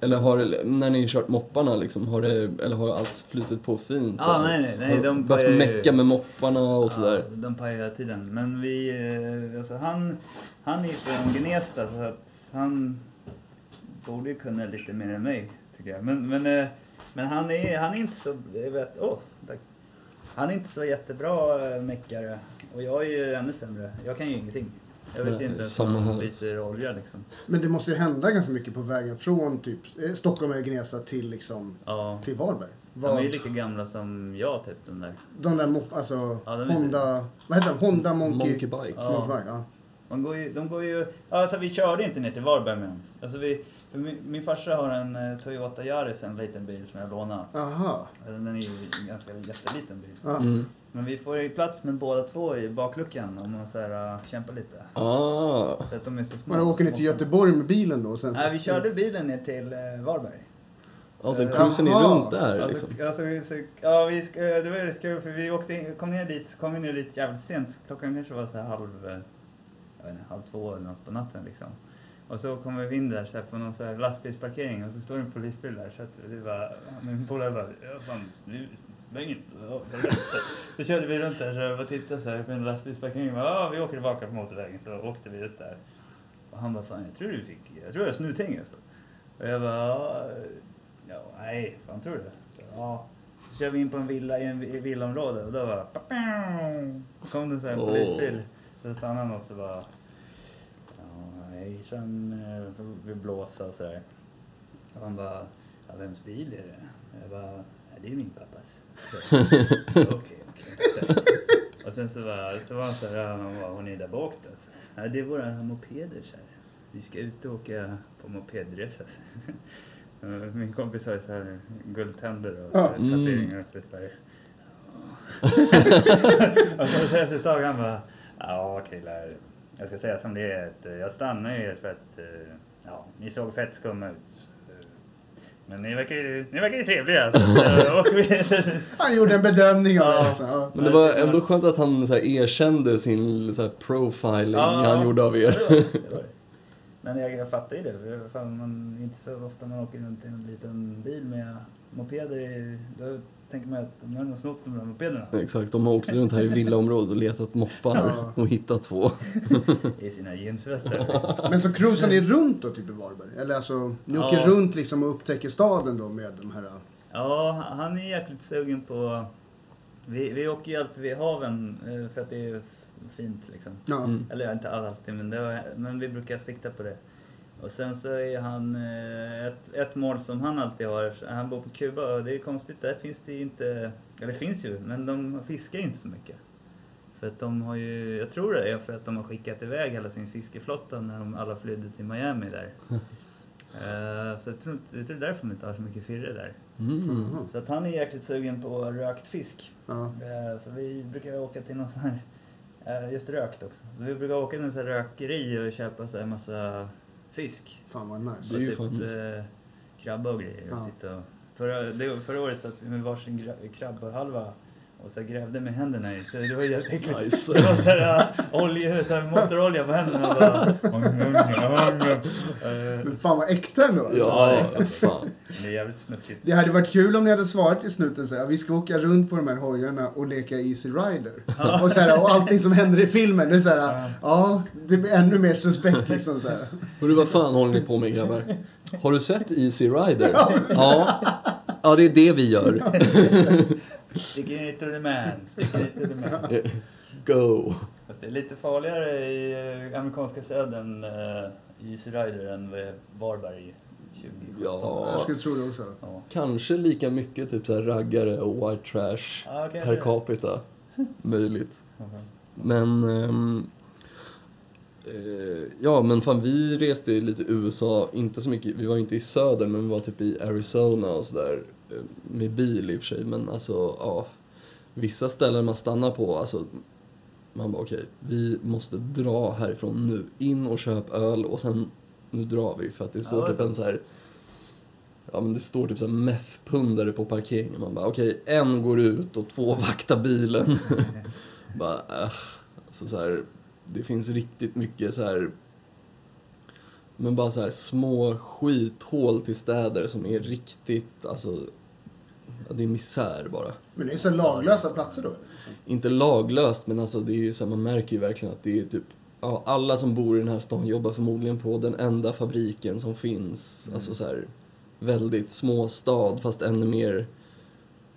Eller har när ni kört mopparna liksom, har det, eller har allt flutit på fint? Ja, eller? nej, nej, nej. Har De behövt mecka med mopparna och sådär? Ja, de pajar hela tiden. Men vi, eh, alltså han, han är ju från Gnesta så att han borde ju kunna lite mer än mig, tycker jag. Men, men, eh, men han, är, han är inte så, vet, åh, tack. Han är inte så jättebra eh, meckare. Och jag är ju ännu sämre. Jag kan ju ingenting. Jag vet Nej, inte ens hur man byter olja liksom. Men det måste ju hända ganska mycket på vägen från typ eh, Stockholm eller Gnesta till liksom Ja. till Varberg. De är ju lika gamla som jag typ, de där. de där mop, alltså Ja, Honda, vad heter de? Honda Monkey, Monkey Bike. Ja. Monkey Bike, ja. De går ju, de går ju, alltså vi körde inte ner till Varberg med dem. Alltså vi, min, min farsa har en eh, Toyota Yaris, en liten bil som jag lånade. Aha. Alltså, Den är ju en ganska jätteliten bil. Ja. Mm. Men vi får ju plats med båda två i bakluckan om man så här, uh, kämpar lite. Ah, För att de är så små. Men åker ni till Göteborg med bilen då? och Sen så- Nej, vi körde bilen ner till eh, Varberg. och sen cruisar ni runt där Alltså, liksom? alltså, ja, vi, sk- det var rätt kul för vi åkte in, kom ner dit, kom ner dit jävligt sent. Klockan kanske var så här halv, jag vet inte, halv två eller något på natten liksom. Och så kommer vi in där så här, på någon så här lastbilsparkering och så står det en polisbil där. Så att det var, min polare bara, ja fan, nu. Så körde vi runt där så jag bara tittade så här på en lastbilsparkering. och bara, vi åker tillbaka på motorvägen. Så åkte vi ut där. Och han bara, fan jag tror du fick, jag tror jag har snutting alltså. Och jag bara, ja, nej, fan tror du det? Ja. Så kör vi in på en villa i en i villaområde och då bara, kom det så här en polisbil. Så stannade han och så bara, ja hejsan, eh, får vi blåsa och sådär. Och han bara, ja, vems bil är det? Jag bara, ja, det är min pappas. Så, Okej, okej. Så. Och sen så var, så var han så här, han bara, hon är där bak då. Så, Ja, det är våra mopeder så här. Vi ska ut och åka på mopedresa. Min kompis har så här guldtänder och så här. Mm. tatueringar uppe så här. och så säger efter ett tag han bara, ja killar, jag ska säga som det är att eh, jag stannar ju för att eh, ja, ni såg fett skumma ut. Eh, Men ni verkar ju, ni verkar ju trevliga. Så, åker vi. Han gjorde en bedömning av Ja. det. Alltså. Men det var ändå skönt att han så här, erkände sin så här, profiling Ja, han gjorde av er. Ja, det var det, det var det. Men jag, jag fattar ju det. för Fan, man, inte så ofta man åker runt i en liten bil med mopeder. i- Då tänker man att de har nog snott de där mopederna Exakt, de har åkt runt här i villaområdet och letat moppar Ja. och hittat två. i sina jeansvästar. Liksom. Men så cruisar ni runt då typ i Varberg? Eller alltså, ni Ja. åker runt liksom och upptäcker staden då med de här... Ja, han är jäkligt sugen på... Vi, vi åker ju alltid vid haven eh, för att det är fint liksom. Ja. Mm. Eller inte alltid, men, det var, men vi brukar sikta på det. Och sen så är han, eh, ett, ett mål som han alltid har, han bor på Kuba och det är konstigt, där finns det ju inte, eller det finns ju, men de fiskar ju inte så mycket. För att de har ju, jag tror det är för att de har skickat iväg hela sin fiskeflotta när de alla flydde till Miami där. Eh, så jag tror, inte- jag tror det är därför de inte har så mycket firre där. Mm. Så att han är jäkligt sugen på rökt fisk. Ja. Eh, Så vi brukar åka till någon sån här, just rökt också. Så vi brukar åka till en sån rökeri och köpa så här massa fisk. Fan vad nice. Det är ju typ fan nice. eh, krabba och grejer. Och Ja. sitta och, förra, det, förra året satt vi med varsin krabbahalva och så grävde med händerna i. Så det var jävligt äckligt. Nice. Det var så här, så här motorolja på händerna. Bara, Men fan vad äkta ändå. alltså. Ja, fan. det är jävligt snuskigt. Det hade varit kul om ni hade svarat i snuten så här, vi ska åka runt på de här hojarna och leka Easy Rider. Och, så här, och allting som händer i filmen, det är så här, ja, det blir ännu mer suspekt liksom så här. Hörru, vad fan håller ni på med grabbar? Har du sett Easy Rider? Ja. Ja, det är det vi gör. Sticking it to the man, sticking it to the man. Go. Fast det är lite farligare i eh, amerikanska södern uh, i Easy Rider än Varberg i 2017. Ja. Jag skulle tro det också. Ja. Kanske lika mycket typ så här raggare och white trash Ja, kanske per capita. Möjligt. Mhm. Men... eh, ja, men fan vi reste ju lite i USA, inte så mycket, vi var inte i söder men vi var typ i Arizona och sådär. Eh, Med bil i och för sig, men alltså ja. Vissa ställen man stannar på, alltså man bara okej, vi måste dra härifrån nu. In och köp öl och sen nu drar vi för att det står Ja, typ en så här Ja men det står typ så här meth-pundare på parkeringen. Man bara okej, en går ut och två vaktar bilen. bara äh, alltså så här, det finns riktigt mycket så här men bara så här små skithål till städer som är riktigt, alltså, det är misär bara. Men det är så laglösa platser då? Liksom. Inte laglöst, men alltså det är ju så här, man märker ju verkligen att det är typ, ja, alla som bor i den här stan jobbar förmodligen på den enda fabriken som finns. Mm. Alltså så här, väldigt småstad, fast ännu mer,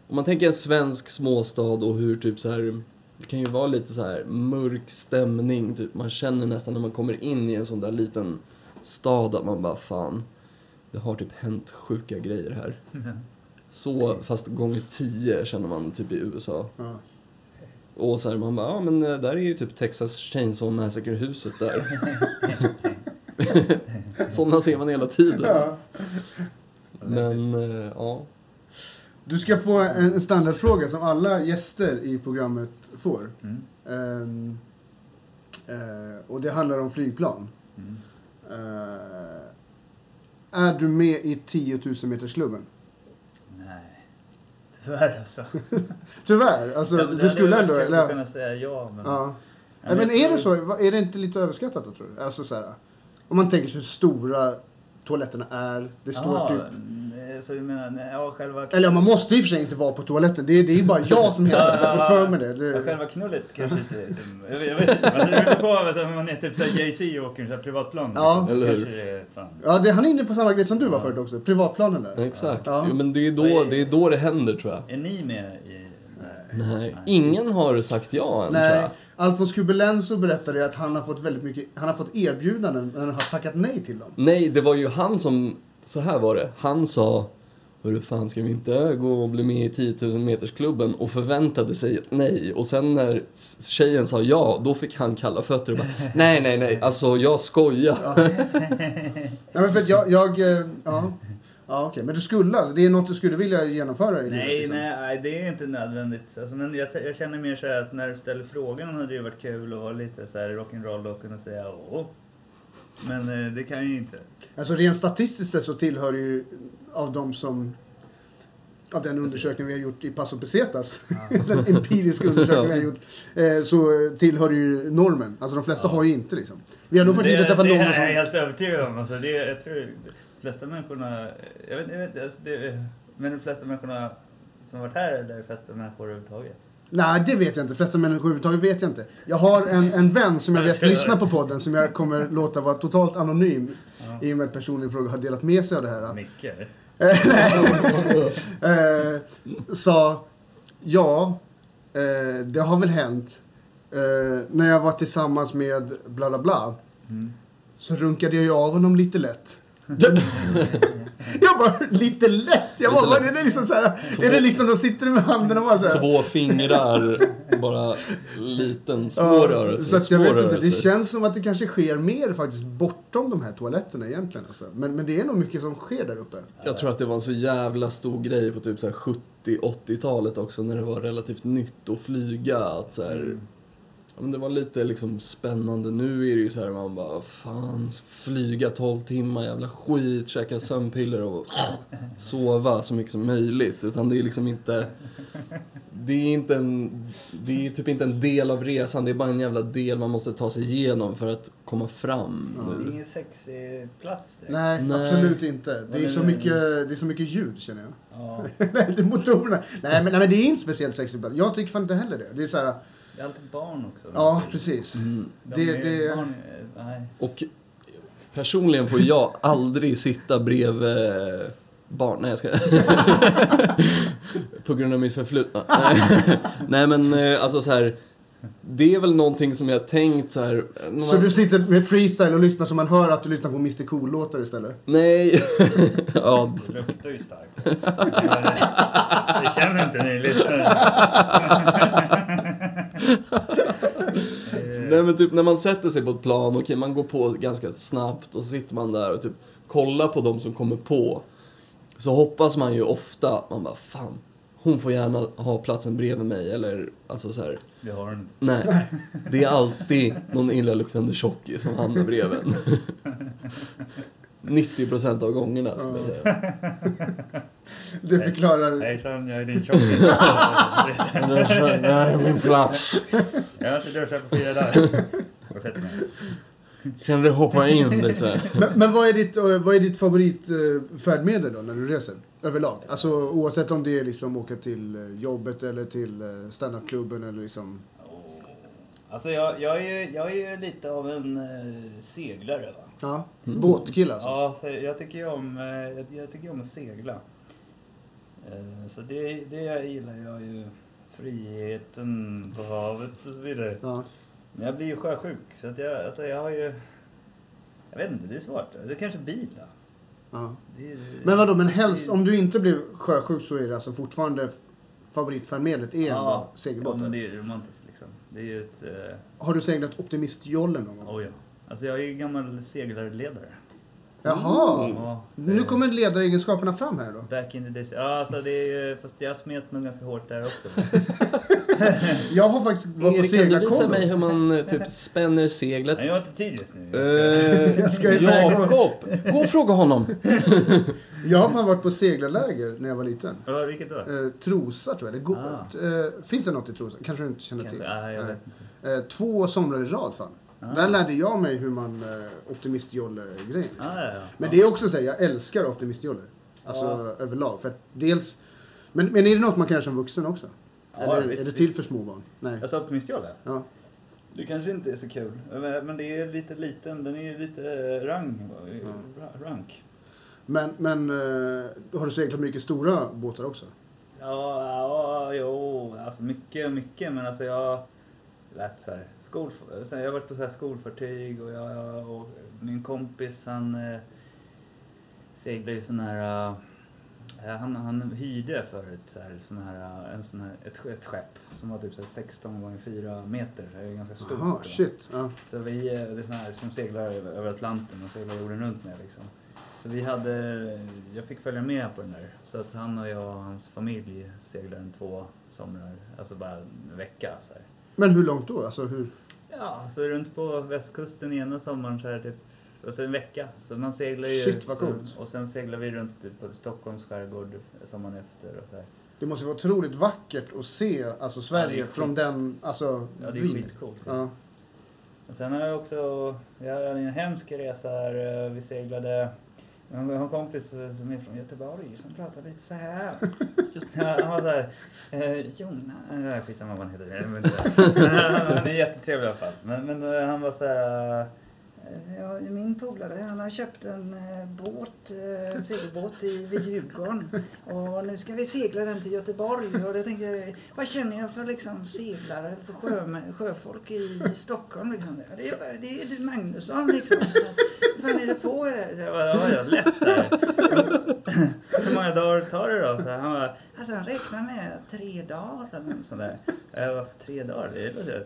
om man tänker en svensk småstad och hur typ så här det kan ju vara lite så här mörk stämning, typ. man känner nästan när man kommer in i en sån där liten stad att man bara fan, det har typ hänt sjuka grejer här. Så, fast gånger tio känner man typ i USA. Ja. Och så här, man bara, ja men eh, där är ju typ Texas Chainsaw Massacre-huset där. Sådana ser man hela tiden. Ja. Men, eh, ja. Du ska få en standardfråga som alla gäster i programmet får. Mm. Ehm, eh, och det handlar om flygplan. Mm. Eh, är du med i 10 000 metersklubben? Tyvärr alltså. Tyvärr, alltså Ja, men du skulle ändå... att Eller, kunna säga ja, men... ja. Men jag är det så? Är det inte lite överskattat då, tror du? Alltså så här, om man tänker sig hur stora toaletterna är. Det står Jaha, typ... så du menar, nej, ja själva... Eller man måste i och för sig inte vara på toaletten. Det är, det är ju bara jag som hela tiden har fått för mig det. Ja, det själva knullet kanske inte är som... Jag vet, jag vet inte. Man beror på alltså, om man är typ såhär Jay-Z och åker en privatplan. Ja. Eller hur? Det ja, det, han är inne på samma grej som du var Ja. förut också. Privatplanen där. Exakt. Ja. Men det är, då, det är då det händer tror jag. Är ni med i... Nej, ingen har sagt ja än tror Nej, jag. Alfons Kubelenso berättade att han har fått väldigt mycket, han har fått erbjudanden men har tackat nej till dem. Nej, det var ju han som, så här var det. Han sa, hur fan ska vi inte gå och bli med i 10 000 metersklubben och förväntade sig nej. Och sen när tjejen sa ja, då fick han kalla fötter och bara, nej, nej, nej, alltså jag skojar. Ja, men för jag, jag eh, ja. Ja, okej. Men du skulle alltså, det är något du skulle vilja genomföra i livet? Nej, liksom. nej, det är inte nödvändigt. Alltså, men jag, jag känner mer så här att när du ställer frågan hade det varit kul att vara lite så här rock'n'roll och kunna säga åh. Men eh, det kan jag ju inte. Alltså rent statistiskt så tillhör det ju av de som av den undersökning vi har gjort i Paso Pesetas, den empiriska undersökningen vi har gjort, eh, så tillhör det ju normen. Alltså de flesta Ja. har ju inte liksom. Vi har nog faktiskt det, inte träffat det någon är jag helt övertygad om. Alltså, det, jag tror flesta människorna, jag vet, jag vet alltså, det, men de flesta människorna som varit här eller de flesta människor överhuvudtaget? Nej, det vet jag inte. De flesta människor överhuvudtaget vet jag inte. Jag har en, en vän som jag vet lyssnar på podden som jag kommer låta vara totalt anonym Ja. i och med att personen i fråga har delat med sig av det här. Micke? eh, sa ja, eh, det har väl hänt. Eh, när jag var tillsammans med bla bla bla Mm. så runkade jag ju av honom lite lätt. jag bara, lite lätt? Jag bara, Lite lätt. är det liksom så här, är det liksom, då sitter du med handen och bara så här. Två fingrar, bara liten, små Ja, rörelser. Så att jag vet inte, det rörelser. känns som att det kanske sker mer faktiskt bortom de här toaletterna egentligen. Alltså. Men, men det är nog mycket som sker där uppe. Jag tror att det var en så jävla stor grej på typ så här 70-80-talet också när det var relativt nytt att flyga. Att så här, Mm. Ja, men det var lite liksom spännande. Nu är det ju så här man bara, fan, flyga 12 timmar, jävla skit, käka sömnpiller och sova så mycket som möjligt. Utan det är liksom inte, det är inte en, det är typ inte en del av resan, det är bara en jävla del man måste ta sig igenom för att komma fram. Det är ingen sexig plats direkt. Nej, Nej. absolut inte. Det är, så mycket, det är så mycket ljud känner jag. Ja, Nej, det är motorerna. Nej men, nej, men det är inte speciellt sexigt. Jag tycker fan inte heller det. Det är så här, det är alltid barn också. ja precis. Mm. De det- är, det- Barn. Och personligen får jag aldrig sitta bredvid barn. Nej, jag ska... På grund av mitt förflutna. Nej, men eh, alltså så här. Det är väl någonting som jag tänkt så här. när Så man- du sitter med freestyle och lyssnar så man hör att du lyssnar på Mr Cool-låtar istället? Nej. ja, Det luktar ju starkt. Det känner inte ni lyssnare. Nej men typ när man sätter sig på ett plan, okej man går på ganska snabbt och så sitter man där och typ kollar på de som kommer på. Så hoppas man ju ofta, man bara fan, hon får gärna ha platsen bredvid mig eller alltså så här. Det har inte. Nej, det är alltid någon illaluktande tjockis som hamnar bredvid en. 90% av gångerna skulle jag säga. Det förklarar... Hejsan, jag är din tjockis. Det är min plats. Jag har inte duschat på fyra dagar. och sätter mig. Kan du hoppa in lite? Men, men vad är ditt, eh, vad är ditt favoritfärdmedel då när du reser? Överlag? Alltså oavsett om det är liksom åka till eh, jobbet eller till eh, standupklubben eller liksom... Alltså jag, jag, är, ju- jag är ju lite av en eh, seglare va. Ja, Mm. båtkille alltså? Ja, jag tycker ju om, eh, jag, tycker om att segla. Eh, Så det, det gillar jag ju. Friheten på havet och så vidare. Ja. Men jag blir ju sjösjuk så att jag, alltså jag har ju... Jag vet inte, det är svårt. Det är kanske bil då. ja. Är, Men vadå, men helst, om du inte blev sjösjuk så är det alltså fortfarande favoritfärdmedlet är Ja, segelbåten? men det är romantiskt liksom. Det är ju ett... Eh, Har du seglat Optimistjollen någon gång? oh ja. Alltså jag är ju gammal seglarledare. Jaha! Ja, Nu kommer ledaregenskaperna fram här då. Back in the days. Ja, alltså det är ju... Fast jag smet nog ganska hårt där också. Jag har faktiskt varit på Erik, kan du visa seglarkollo. mig hur man eh, typ spänner seglet? Nej, jag har inte tid just nu. Eh, Jag ska iväg och- Jakob, gå och fråga honom. Jag har fan varit på seglarläger när jag var liten. Ja, vilket då? Eh, Trosa tror jag. Det går, Ah. eh, finns det något i Trosa? Kanske du inte känner Kanske, till? nej, jag vet inte. Eh, två somrar i rad fan. Ah. Där lärde jag mig hur man eh, optimistjolle-grejen. Liksom. Ah, ja, ja. Men det är också så här, jag älskar optimistjolle. Alltså Ja. överlag. För att dels, men, men är det något man kan göra som vuxen också? Eller visst, är det till visst. för små barn? Nej. Sa optimistjolle. Ja. Det kanske inte är så kul. Men men det är lite liten. Den är lite eh, rang. ra- Rank. Men, men eh, har du seglat mycket stora båtar också? Ja, ja, jo. Alltså mycket, mycket. Men alltså jag lät så här. Skol, sen jag har varit på så här skolfartyg och, jag, och min kompis han eh, seglar ju sån här... eh, han, han hyrde förut så här, sån här, en sån här, ett, ett skepp som var typ så här 16 gånger 4 meter. Så det är ganska stort. Jaha, då. shit. Ja. Så vi, eh, det är såna här som seglar över, över Atlanten och seglar jorden runt med liksom. Så vi hade, jag fick följa med på den där. Så att han och jag och hans familj seglade en två somrar, alltså bara en vecka så här. Men hur långt då? Alltså hur? Ja, så runt på västkusten ena sommaren så här typ, och så en vecka. Så man seglar ju. Shit, vad så, coolt. Och sen seglar vi runt typ på Stockholms skärgård sommaren efter och så här. Det måste vara otroligt vackert att se alltså, Sverige Ja, från den alltså, Ja, det är skitcoolt. Ja. Och sen har jag också, jag hade en hemsk resa här. eh, Vi seglade, jag har en kompis eh, som är från Göteborg som pratar lite så här. Han var så här, eh, Jonas, äh, skitsamma vad han heter. Men Han är jättetrevlig i alla fall. Men, men eh, han var så här, eh, Ja, min polare han har köpt en eh, båt, eh, segelbåt i, vid Djurgården. Och nu ska vi segla den till Göteborg. Och jag tänkte, vad känner jag för liksom, seglare, för sjö, sjöfolk i Stockholm? Liksom? Det, är, det är du Magnusson liksom. Vad fan är det på? Så jag bara, ja, lätt så här. Hur många dagar tar det då? Så han bara, alltså han räknar med tre dagar eller något sånt där. Jag bara, tre dagar? Det låter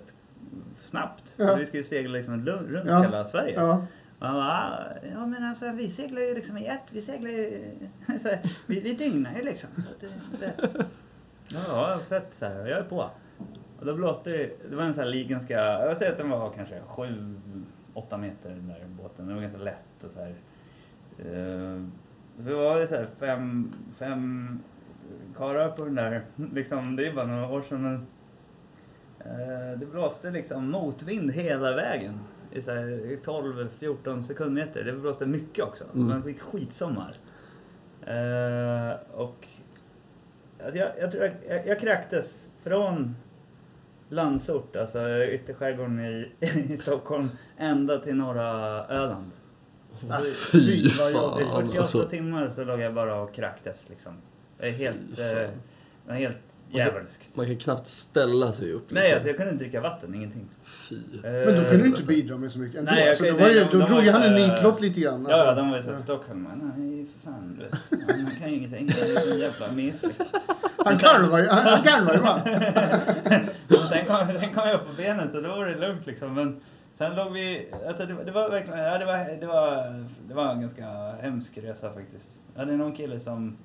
snabbt. Ja. Vi ska ju segla liksom runt Ja. hela Sverige. Ja. Han bara, "Ah, ja men alltså vi seglar ju liksom i ett, vi seglar ju, här, vi, vi dygnar ju liksom. Ja, fett så här, jag är på. Och då blåste det, det var en sån här ganska, jag säger att den var kanske sju, åtta meter den där båten. Den var ganska lätt och så här. Eh, Det var ju så här fem, fem karlar på den där, liksom, det är bara några år sedan det blåste liksom motvind hela vägen i så här 12-14 sekundmeter. Det blåste mycket också. Mm. Man fick skitsommar. Eh, och alltså jag, jag tror jag, jag, jag kräktes från Landsort, alltså ytterskärgården i, i Stockholm, ända till norra Öland. Ah, Fy vad jobbigt. 48 alltså. timmar så låg jag bara och kräktes liksom. Det är helt, eh, helt djävulskt. Man kan knappt ställa sig upp. Nej, alltså jag kunde inte dricka vatten, ingenting. Fy. Men då kan du inte bidra med så mycket ändå. Nej, jag alltså, kan- då var ju, de- då de drog han en nitlott lite grann. Alltså. ja, de var ju såhär stockholmare. Nej, för fan du vet. Han kan ju ingenting. Han är en jävla mes liksom. Han garvar ju, han, garvar ju? Men sen kom, sen kom jag upp på benet så då var det lugnt liksom. Men sen låg vi, alltså det, var- det var verkligen, ja det var, det var, det var en ganska hemsk resa faktiskt. Jag hade någon kille som,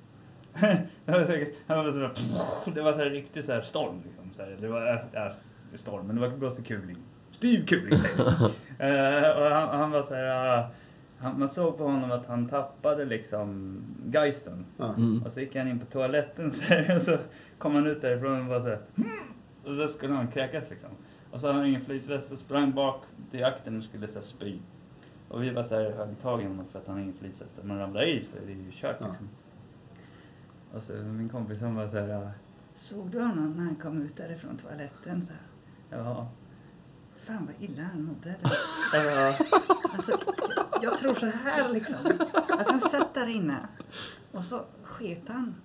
det var så, han var så, det var så här riktig så här storm liksom. Så här, det var, ja, storm, men det var blåste kuling. Styv kuling. Eh, och han, han var så här, ah, han, man såg på honom att han tappade liksom geisten. Mm. Och så gick han in på toaletten så här, och så kom han ut därifrån och bara så här. Och så skulle han kräkas liksom. Och så hade han ingen flytväst och sprang bak, till akten och skulle så här, spy. Och vi var så här högtagna för att han har ingen flytväst. Man ramlar i så är det ju kört liksom. Och så min kompis han var så här. "Ja, Såg du honom när han kom ut därifrån toaletten? Så här. Ja. Fan vad illa han mådde. Ja. Alltså, jag, tror så här liksom. Att han satt där inne och så sket han.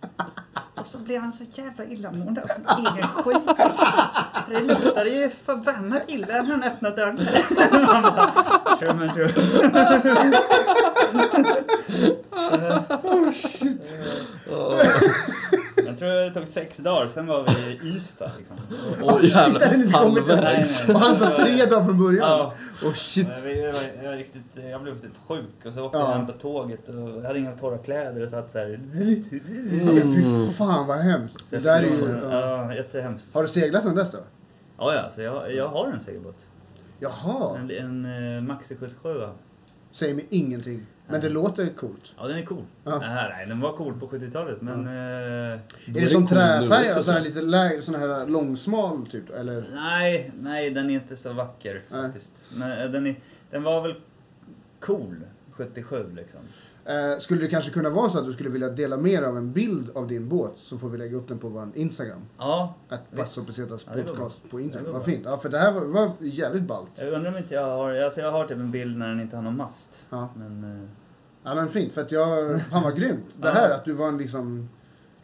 Och så blev han så jävla illamående av sin egen skit. För det luktade ju förbannat illa när han öppnade dörren. Man bara, "Tror men tror." Oh shit. Jag tror det tog sex dagar, sen var vi i Ystad liksom. Åh Shit, hade jävlar, ni inte halvvägs. Nej, Och han sa tre dagar från början? Ja. Oh shit. Jag, jag, jag, riktigt, jag blev typ sjuk och så åkte Ja. jag hem på tåget och jag hade inga torra kläder och satt så här. Fy fan vad hemskt. Det där är ju... Ja. Jättehemskt. Har du seglat sedan dess då? Ja, ja, så jag, jag har en segelbåt. Jaha. En, en uh, Maxi 77. Säger mig ingenting. Men det låter coolt. Ja, den är cool. Ja. Nej, nej, den var cool på 70-talet, men... eh, Är det som cool träfärg? också, Sån här lite lägre, sån här långsmal typ? Eller? nej, nej, den är inte så vacker Nej. faktiskt. Men eh, den, är, den var väl cool 77 liksom. Eh, skulle det kanske kunna vara så att du skulle vilja dela mer av en bild av din båt så får vi lägga upp den på vår Instagram. Ja, Att. Passo Pesetas Ja, podcast på Instagram. Vad fint. Ja, för det här var, var jävligt ballt. jag undrar om inte jag har... Alltså jag har typ en bild när den inte har någon mast. Ja. Men... eh, Ja men fint, för att jag... Fan vad grymt. Det här att du var en liksom...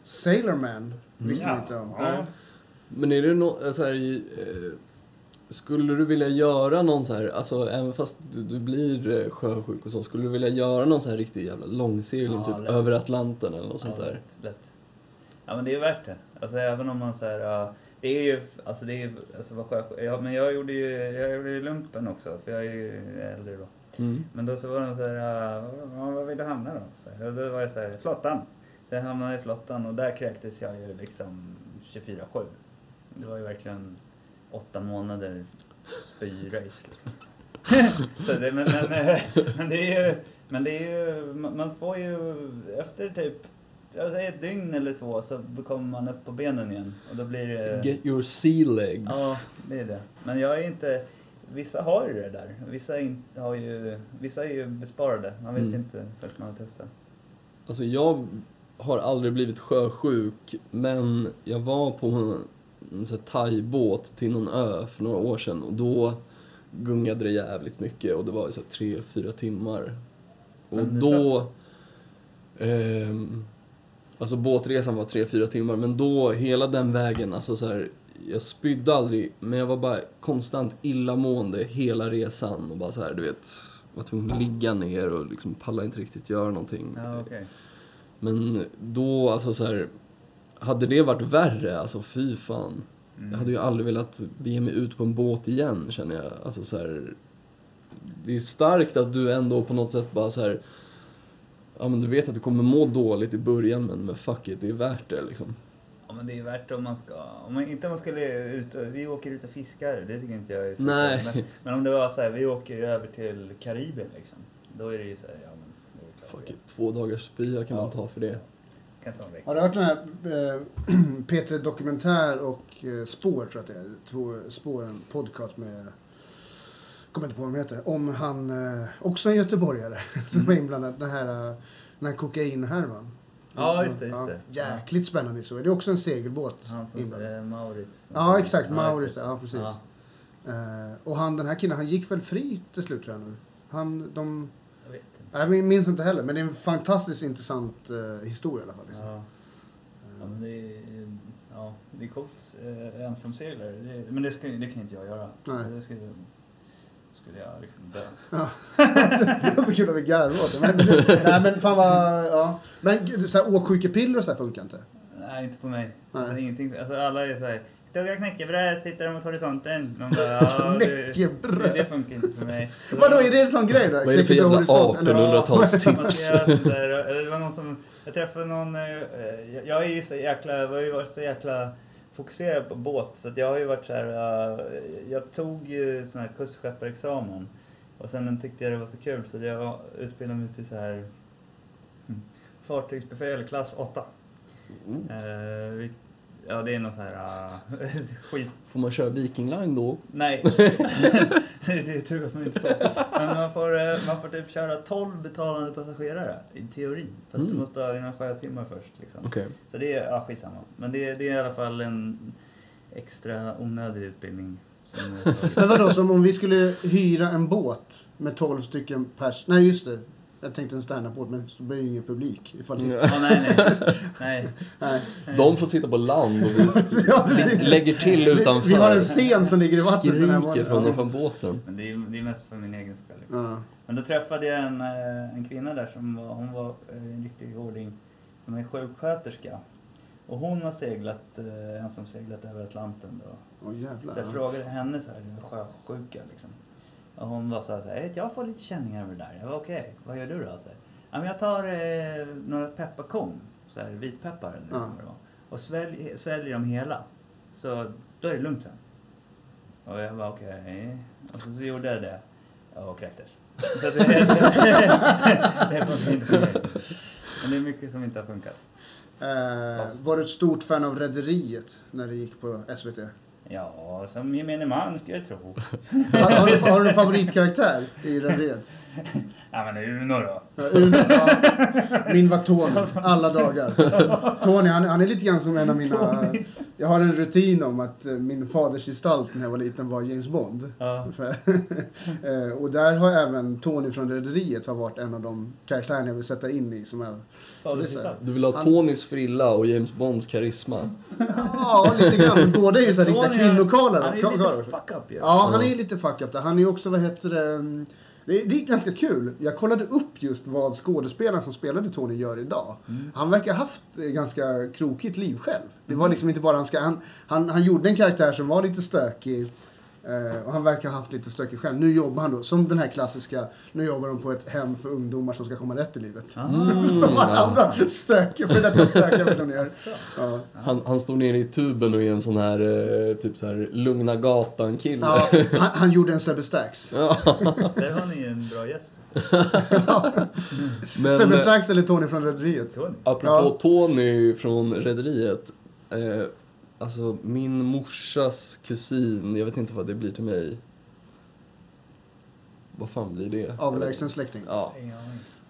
Sailorman visste man inte om. Ja. Men är det något så här, eh, Skulle du vilja göra någon så här, alltså även fast du, du blir eh, sjösjuk och så, skulle du vilja göra någon så här riktig jävla långsegling Ja, typ lätt. över Atlanten eller något sånt ja, där? Lätt, lätt. Ja men det är värt det. Alltså även om man säger ja, det är ju, alltså det är ju, alltså vad sjö, ja, men jag gjorde ju, jag gjorde ju lumpen också för jag är ju äldre då. Mm. Men då så var de så här, ja, vad- vad vill du hamna då? Så här, och då var jag så här, flottan. Så jag hamnade i flottan och där kräktes jag ju liksom 24-7. Det var ju verkligen åtta månader spyrace liksom. så det, men, men, men det är ju, men det är ju, man man får ju efter typ, jag säger ett dygn eller två så kommer man upp på benen igen. Och då blir det... Get your sea legs. Ja, det är det. Men jag är inte... Vissa har ju det där. Vissa, är inte, har ju, vissa är ju besparade. Man vet Mm. inte förrän man har testat. Alltså jag har aldrig blivit sjösjuk, men jag var på en, en thaibåt till någon ö för några år sedan och då gungade det jävligt mycket och det var så tre, fyra timmar. Och då... ehm, alltså båtresan var tre, fyra timmar, men då hela den vägen, alltså så här, jag spydde aldrig, men jag var bara konstant illamående hela resan och bara så här, du vet, var tvungen att ligga ner och liksom pallade inte riktigt göra någonting. Ja, okej. Men då, alltså så här, hade det varit värre, alltså fy fan. Mm. Jag hade ju aldrig velat bege mig ut på en båt igen, känner jag. Alltså så här, det är starkt att du ändå på något sätt bara så här, ja men du vet att du kommer må dåligt i början, men, men fuck it, det är värt det liksom. Men det är värt om man ska... Om man, inte om man skulle ut och, Vi åker ut och fiskar. Det tycker inte jag är så Nej. Men, men om det var så här, vi åker över till Karibien liksom. Då är det ju så här, ja men... Fuck it, två dagars spya kan man Ja. ta för det. Har du hört den här eh, P3 Dokumentär och eh, Spår, tror jag att det är. Två spår, en podcast med, kommer inte på vad de heter, om han, eh, också en göteborgare, som var inblandad. Den här, eh, den här kokainhärvan. Ja, just det, just det. jäkligt spännande historia. Det är också en segelbåt Han som säger Maurits. Ja, exakt. Ja, Maurits. Ja, precis. Ja, Eh, och han, den här killen, han gick väl fri till slut tror jag nu. Han, de, jag vet inte. jag minns inte heller, men det är en fantastiskt intressant eh, historia i alla fall. Liksom. Ja. Ja, men det är, ja, det är coolt. Eh, ensamseglare. Det, men det, ska, det kan inte jag göra. Nej. Det skulle, skulle jag liksom dö. Ja. det var så kul att vi garvade åt det. Men, nej men fan vad, ja. Men gud, så här, åksjukepiller och så här funkar inte. Nej, inte på mig. Nej. Alltså, ingenting. Alltså, alla är så här. Tugga knäckebröd, sitter mot horisonten. Man bara, ja, det, det, Knäckebröd. det funkar inte för mig. Vadå, är det en sån grej då? Vad är det för Knäckebröd jävla horisont, eller? 1800-talstips? Man ska göra sånt där. Det var någon som, jag träffade någon, eh, jag- jag är ju så jäkla, jag har ju varit så jäkla fokuserad på båt så att jag har ju varit så här, eh, jag tog ju sån här kustskepparexamen och sen tyckte jag det var så kul så jag utbildade mig till så här mm, fartygsbefäl klass 8. Mm. Eh, vi- ja det är någon sån här uh, skit Får man köra Viking Line då? Nej. det är tur att man inte får. Men man får, eh, man får typ köra 12 betalande passagerare i teori. Fast du Mm. måste ha dina sjötimmar först. Liksom. Okej. Så det är, ja skitsamma. Men det, det är i alla fall en extra onödig utbildning. Men vadå, som om vi skulle hyra en båt med 12 stycken pers... Nej, just det. Jag tänkte en standup-båt, men så blir det ingen publik. Ifall det... Ja. Ja, nej, nej. nej. Nej. De får sitta på land och vi Ja, lägger till utanför. vi har en scen som ligger i vattnet den här Skriker morgonen. från, från båten. Men det är, det är mest för min egen skull. Ja. Men då träffade jag en, eh, en kvinna där som var, hon var eh, en riktig ordning som är sjuksköterska. Och hon har seglat, eh, ensam seglat över Atlanten då. Åh jävlar. Så jag frågade henne så här, det sjösjuka liksom. Och hon var så här, jag får lite känningar över det där. Jag var okej, vad gör du då? Så här, jag tar eh, några pepparkorn, så här, vitpeppar eller Ja. vad det var. Och svälj, sväljer dem hela. Så då är det lugnt sen. Och jag var okej. Och så, så gjorde jag det. Och kräktes. Så det, det, det funkar inte för mig. Men det är mycket som inte har funkat. Eh, var du ett stort fan av Rederiet när det gick på SVT? Ja, som gemene man skulle jag tro. Har, har, du, har du en favoritkaraktär i Rederiet? Ja men Uno då. Ja, Uno, ja. Min var Tony, alla dagar. Tony, han, han är lite grann som en av mina... Jag har en rutin om att eh, min fadersgestalt när jag var liten var James Bond. Ja. Eh, och där har även Tony från Rederiet har varit en av de karaktärerna jag vill sätta in i som är... Du vill ha Tonys frilla och James Bonds karisma. Ja, lite grann. Båda är ju så här riktiga Tony, han- kvinnokarlar. Han är ju lite fuck up ju. Ja, han är ju lite fuck up där. Han är ju också, vad heter det... mm, Det är, det är ganska kul. Jag kollade upp just vad skådespelaren som spelade Tony gör idag. Mm. Han verkar ha haft ett ganska krokigt liv själv. Det var liksom inte bara han ska... Han, han, han gjorde en karaktär som var lite stökig. Eh, och han verkar ha haft lite stökig själv. Nu jobbar han då, som den här klassiska, nu jobbar de på ett hem för ungdomar som ska komma rätt i livet. Ah. som alla ja. andra stökiga, för detta stökiga personer. Ja. Han, han står nere i tuben och är en sån här, eh, typ så här lugna gatan-kille. Ja, han, han gjorde en Sebbe Stax. Där har ni en bra gäst. Men Sebbe eh, Stax eller Tony från Rederiet. Tony. apropå Ja. Tony från Rederiet. Eh, alltså min morsas kusin, jag vet inte vad det blir till mig. Vad fan blir det? Avlägsen släkting. Ja. Ja.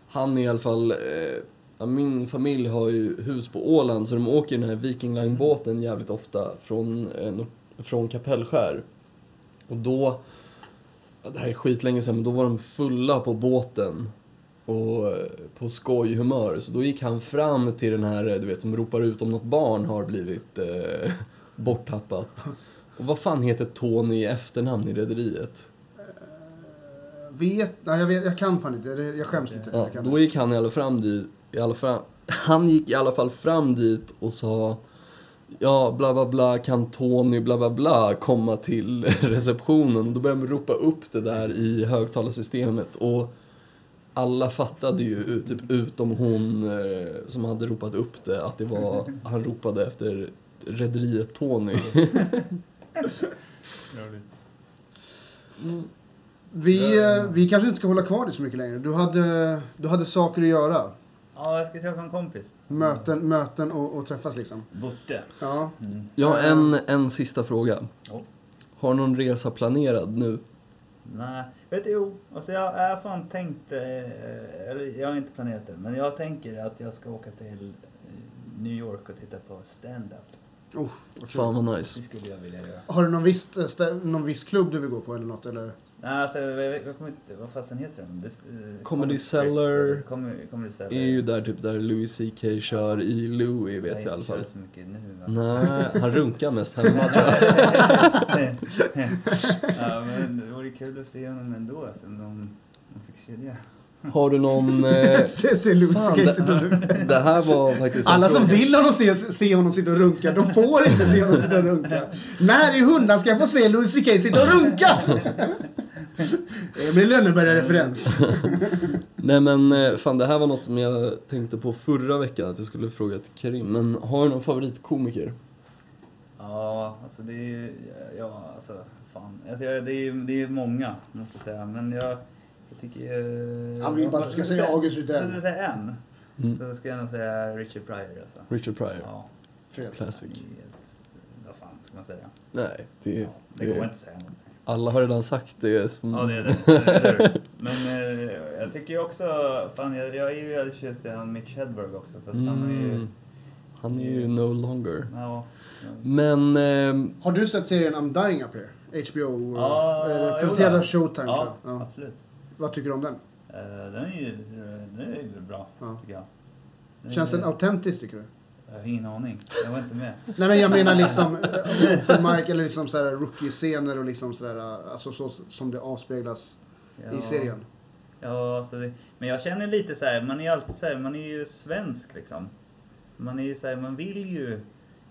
Han är i alla fall... Eh, min familj har ju hus på Åland så de åker den här Viking Line-båten jävligt ofta från, eh, från Kapellskär. Och då... Det här är skitlänge sedan, men då var de fulla på båten. Och eh, på skojhumör. Så då gick han fram till den här, eh, du vet, som ropar ut om något barn har blivit eh, borttappat. Och vad fan heter Tony i efternamn i Rederiet? Vet, nej, jag, vet, jag kan fan inte. Det- Jag skäms inte. Ja, då gick han i alla, fram dit, i alla fall, han gick i alla fall fram dit och sa Ja, bla bla bla, kan Tony bla bla bla komma till receptionen? Då började de ropa upp det där i högtalarsystemet och alla fattade ju, typ utom hon eh, som hade ropat upp det, att det var, han ropade efter Rederiet Tony. Vi, eh, vi kanske inte ska hålla kvar dig så mycket längre. Du hade, du hade saker att göra. Ja, jag ska träffa en kompis. Möten, möten och, och träffas liksom. Botte. Ja. Mm. Jag har en, en sista fråga. Ja. Har någon resa planerad nu? Nej, vet du, jo. Alltså jag har fan tänkt, eh, eller jag har inte planerat det, men jag tänker att jag ska åka till eh, New York och titta på stand-up. Oh. Fan vad nice. Det skulle jag vilja göra. Har du någon viss, eh, någon viss klubb du vill gå på eller något? Eller? Nej, alltså jag, jag kommer inte, vad fasen heter den? Det, eh, Comedy Strip, Cellar Comedy, Comedy Cellar. är ju där typ där Louis CK kör i Louis vet jag i alla fall. kört så mycket nu va? Nej, han runkar mest hemma tror jag. ja, men det vore kul att se honom ändå, alltså, om de, de fick se det. Har du någon... Eh, se, Louis CK sitta och runka. det här var faktiskt Alla som vill honom se, se honom sitta och runka, de får inte se honom sitta och runka. När i hundan ska jag få se Louis CK sitta och runka? Emil Lönneberga-referens. Nej men eh, fan det här var något som jag tänkte på förra veckan att jag skulle fråga till Karim. Men har du någon favoritkomiker? Ja, alltså det är ju, ja alltså fan. Alltså, det är ju det är många, måste jag säga. Men jag, jag tycker ju... Han vill bara att du ska säga August Rydell. Ska jag säga en? Mm. Så ska jag nog säga Richard Pryor alltså. Richard Pryor? Ja. Classic. det är ett- Vad fan ska man säga? Nej, det, Ja, det det, går inte att säga något. Alla har redan sagt det. Som... Ja, det är det. Eller hur? Men eh, jag tycker ju också, fan jag, jag är ju väldigt förtjust i han Mitch Hedberg också. Fast han är ju, Mm. Han är ju no longer. ja. Men... ehm, Har du sett serien I'm Dying Up Here? HBO? Ja, eh, Producerad av Showtime Ja. Ja. absolut. Vad tycker du om den? Eh, den är ju den är ju bra, Ja. tycker jag. Den Känns är- den autentisk tycker du? Jag har ingen aning. Jag var inte med. Nej men jag menar liksom eh, open mic eller liksom sådär rookie-scener och liksom sådär, eh, alltså så som det avspeglas Ja. i serien. Ja, alltså det, men jag känner lite så här, man är ju alltid så här, man är ju svensk liksom. Så man är ju så här, man vill ju,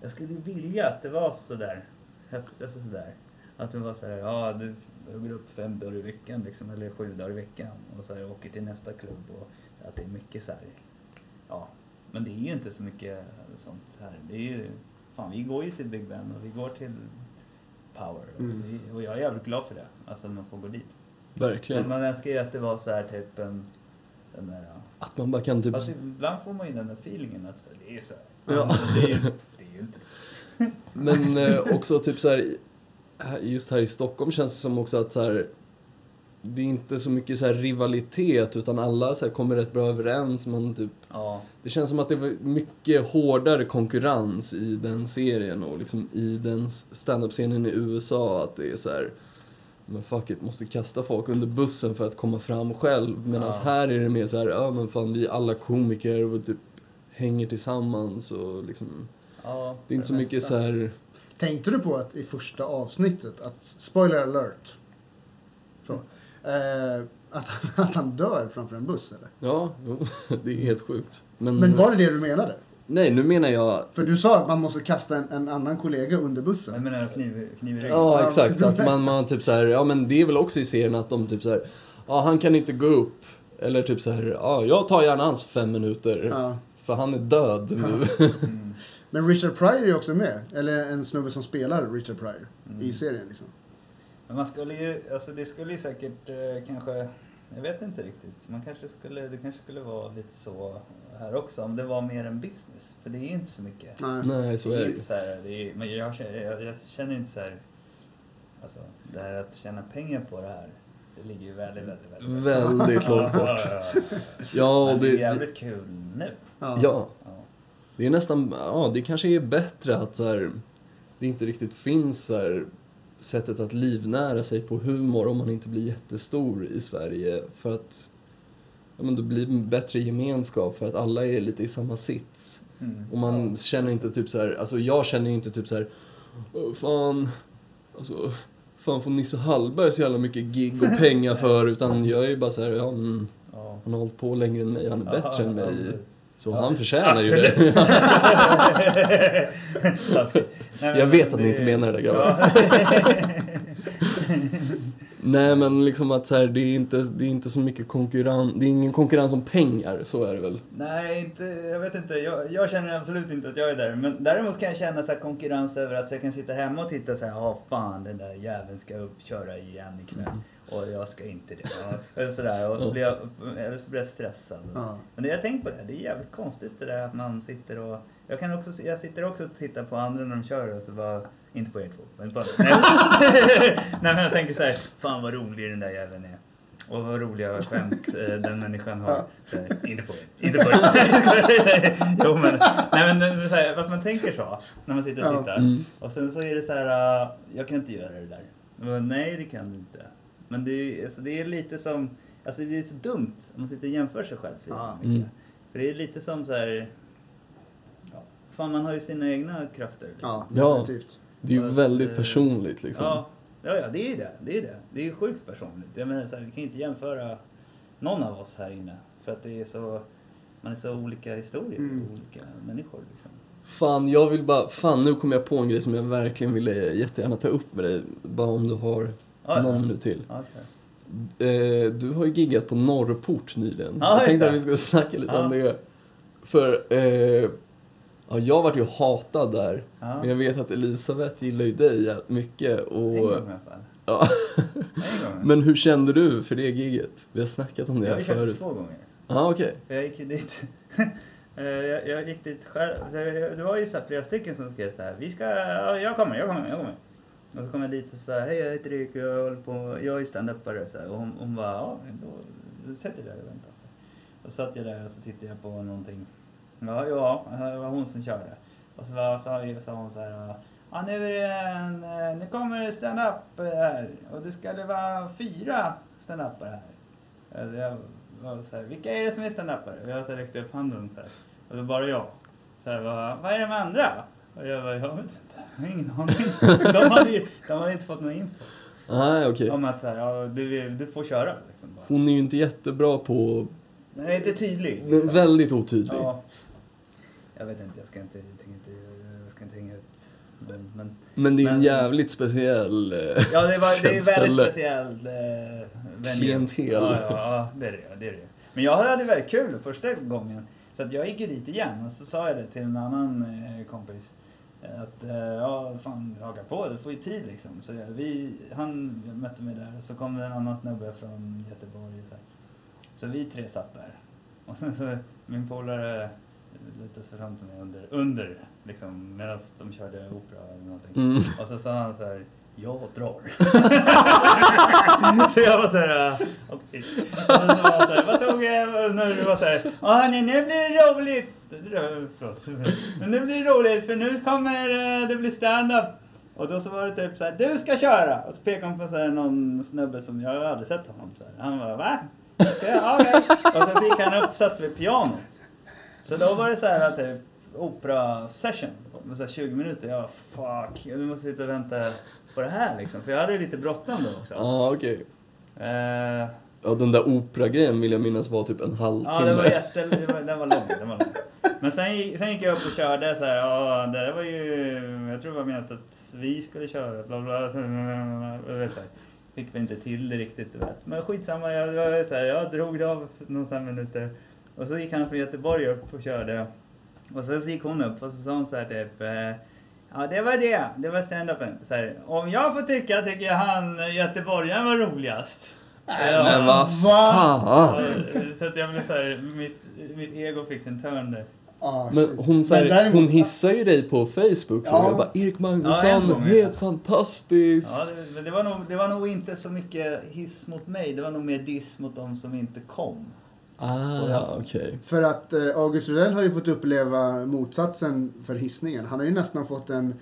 jag skulle ju vilja att det var så där. häftigt, Alltså så där. Att det var så här, ja du går upp fem dagar i veckan liksom, eller sju dagar i veckan och så här, åker till nästa klubb och att det är mycket så här, ja. Men det är ju inte så mycket sånt här. Det är ju, fan vi går ju till Big Ben och vi går till Power och, Mm. vi, och jag är jävligt glad för det, alltså att man får gå dit. verkligen. Men man önskar ju att det var så här typ en... Den där, ja. Att man bara kan typ... Fast ibland får man ju den där feelingen att så här, det är så här. Ja. Det är ju, det är ju inte det. Men eh, också typ så här, här- just här i Stockholm känns det som också att så här, det är inte så mycket så här rivalitet utan alla så här kommer rätt bra överens. Man typ, Ja, det känns som att det var mycket hårdare konkurrens i den serien och liksom i den stand-up-scenen i USA att det är så här men fuck it, måste kasta folk under bussen för att komma fram själv. Medan Ja. här är det mer så här, ja men fan vi är alla komiker och typ hänger tillsammans och liksom, ja. det är inte så mycket mesta. så här Tänkte du på att i första avsnittet, att, spoiler alert, så, eh, att, att han dör framför en buss eller? Ja, det är helt sjukt. Men, Men var det det du menade? Nej, nu menar jag... För du sa att man måste kasta en, en annan kollega under Jag bussen. menar kniv, kniv i ryggen. Ja, exakt. Att man, man typ så här, ja men det är väl också i serien att de typ så här, ja han kan inte gå upp. Eller typ så här, ja jag tar gärna hans fem minuter. Ja. För han är död nu. Mm. Men Richard Pryor är också med. Eller en snubbe som spelar Richard Pryor Mm. i serien. Liksom. Men man skulle ju, alltså det skulle ju säkert eh, kanske, jag vet inte riktigt. Man kanske skulle, det kanske skulle vara lite så här också. Om det var mer en business. För det är ju inte så mycket. Nej. Nej, så det är det inte så här, det är, men jag, känner- jag, jag känner inte så här, alltså det här att tjäna pengar på det här. Det ligger ju väldigt, väldigt, väldigt Väldigt långt bort. Ja, ja, ja. Ja, och det är det, jävligt kul nu. Ja. ja, Ja. det är nästan, ja det kanske är bättre att så här, det inte riktigt finns så här, sättet att livnära sig på humor om man inte blir jättestor i Sverige. För att ja, men blir det en bättre gemenskap för att alla är lite i samma sits. Mm. Och man känner inte typ så här, alltså jag känner inte typ så här, "Åh, fan, alltså, fan får Nisse Hallberg så jävla mycket gig och pengar för, utan jag är ju bara så här, ja Ja. han har hållit på längre än mig, han är bättre än mig. Så Ja. han förtjänar ju det. Nej, Jag vet att ni inte menar det där grabbar. Nej men liksom att så här, det är inte, det är inte så mycket konkurrens, det är ingen konkurrens om pengar, så är det väl. Nej, inte, jag vet inte. Jag, jag känner absolut inte att jag är där. Men däremot kan jag känna så konkurrens över att jag kan sitta hemma och titta så här, ja fan den där jäveln ska upp köra igen ikväll. Mm. Och jag ska inte det. Eller sådär. Och så blir jag, eller så blir jag stressad. och så. Ja. Men det, jag har tänkt på det, det är jävligt konstigt det där att man sitter och... Jag, kan också, jag sitter också och tittar på andra när de kör och så bara... Inte på er två, men på Nej, Nej men jag tänker så här, fan vad rolig den där jäveln är. Och vad roliga skämt eh, den människan har. Här, inte på er, inte på er. jo men, nej men så här, att man tänker så när man sitter och Ja. tittar. Mm. Och sen så är det så här, uh, jag kan inte göra det där. Men, nej det kan du inte. Men det är, alltså, det är lite som, alltså det är så dumt om man sitter och jämför sig själv så Ja. mycket. Mm. För det är lite som så här, ja, fan man har ju sina egna krafter. liksom. Ja, definitivt. Det är ju Att, väldigt eh, personligt liksom. Ja, ja, ja, det är det. Det är det. Det är sjukt personligt. Jag menar, så här, vi kan inte jämföra någon av oss här inne. För att det är så, man är så olika historier Mm. och olika människor liksom. Fan, jag vill bara, fan nu kom jag på en grej som jag verkligen ville jättegärna ta upp med dig. Bara om du har Ja, någon minut till. Okej. Eh, du har ju giggat på Norrport nyligen. Ja, jag tänkte att vi skulle snacka lite Ja. om det. För eh, ja, jag vart ju hatad där. Ja. Men jag vet att Elisabeth gillar ju dig mycket. En Och, gång i alla fall. ja. En. Men hur kände du för det giget? Vi har snackat om det jag här har kört förut. två gånger. Ja, okej. För jag gick dit. Eh, jag, jag gick dit själv. Jag- Det var ju så här flera stycken som skrev så här. Vi ska, ja, jag kommer, jag kommer, jag kommer. Och så kom jag dit och sa hej jag heter Erik och jag håller på, jag är standupare. Så här. Och hon, hon bara, ja då, då sätter dig där och väntar. Så. Och så satt jag där och så tittade jag på någonting. Ja, ja, det var hon som körde. Och så bara, sa, sa hon så här, ja nu är det en, eh, nu kommer det stand-up eh, här. Och det ska det vara fyra stand-upare här. Alltså jag var så här, vilka är det som är stand-upare? Och jag så här räckte upp handen så här. Och det var bara jag. Så här, vad, vad är med andra? Och jag bara, jag vet inte. Jag har ingen aning. De hade, ju, de hade inte fått någon info. Nej, okej. Om att så här, ja, du, du får köra liksom bara. Hon är ju inte jättebra på... Nej, det är tydligt. Den är väldigt otydlig. Ja. Jag vet inte, jag ska inte, jag inte, jag ska inte hänga ut men, men Men det är en Men- jävligt speciell eh, Ja, det, var, det är väldigt ställe. speciellt. Eh. Klientel. Ja, ja, ja, det är det. det är det. Men jag hade väldigt kul första gången. Så att jag gick ju dit igen och så sa jag det till en annan eh, kompis. Att eh, ja, fan haka på, du får ju tid liksom. Så vi, han mötte mig där och så kom det en annan snubbe från Göteborg. Så, så vi tre satt där. Och sen så min polare lutade sig fram till mig under, under liksom medan de körde opera eller någonting. Mm. Och så sa han så här, jag drar. så jag var så här, uh, okej. Och så var så här, Vad tog jag? När det var så här, ja hörni, nu blir det roligt. Förlåt. Men nu blir det roligt för nu kommer eh, det bli stand-up. Och då så var det typ så här, du ska köra. Och så pekade han på så här någon snubbe som jag hade sett honom. Så här. Han bara, va? Ska jag? Ja, Okej. Och sen så gick han upp och satte sig vid pianot. Så då var det så här typ opera-session. Med så här 20 minuter. Jag bara, fuck, jag måste sitta och vänta på det här liksom. För jag hade lite bråttom då också. Ja, okej. Eh, Ja, den där operagrejen vill jag minnas var typ en halvtimme. ja, det var jätte... Det var, den var lång. Den var lång. Men sen, sen gick jag upp och körde så här, ja, det var ju... Jag tror det var menat att vi skulle köra, bla bla. Så, jag vet, så här. Fick väl inte till det riktigt, du vet. Men skitsamma, jag, jag, så här, jag drog det av några minuter. Och så gick han från Göteborg upp och körde. Och sen så gick hon upp och så sa hon så här typ... Eh, ja, det var det. Det var stand-upen. Om jag får tycka, tycker jag han göteborgaren var roligast. Ja. Men vad Va? fan! Ja, Så att jag blev så här, mitt, mitt ego fick sin turn där. Ah, Men hon, så här, Men däremot- hon hissar ju dig på Facebook så Ja. jag bara Erik Ja, Magnusson, gång, helt ja. fantastisk. Ja, det, men det, var nog, det var nog inte så mycket hiss mot mig, det var nog mer diss mot de som inte kom. Ah, okej. För att eh, August Rudell har ju fått uppleva motsatsen för hissningen. Han har ju nästan fått en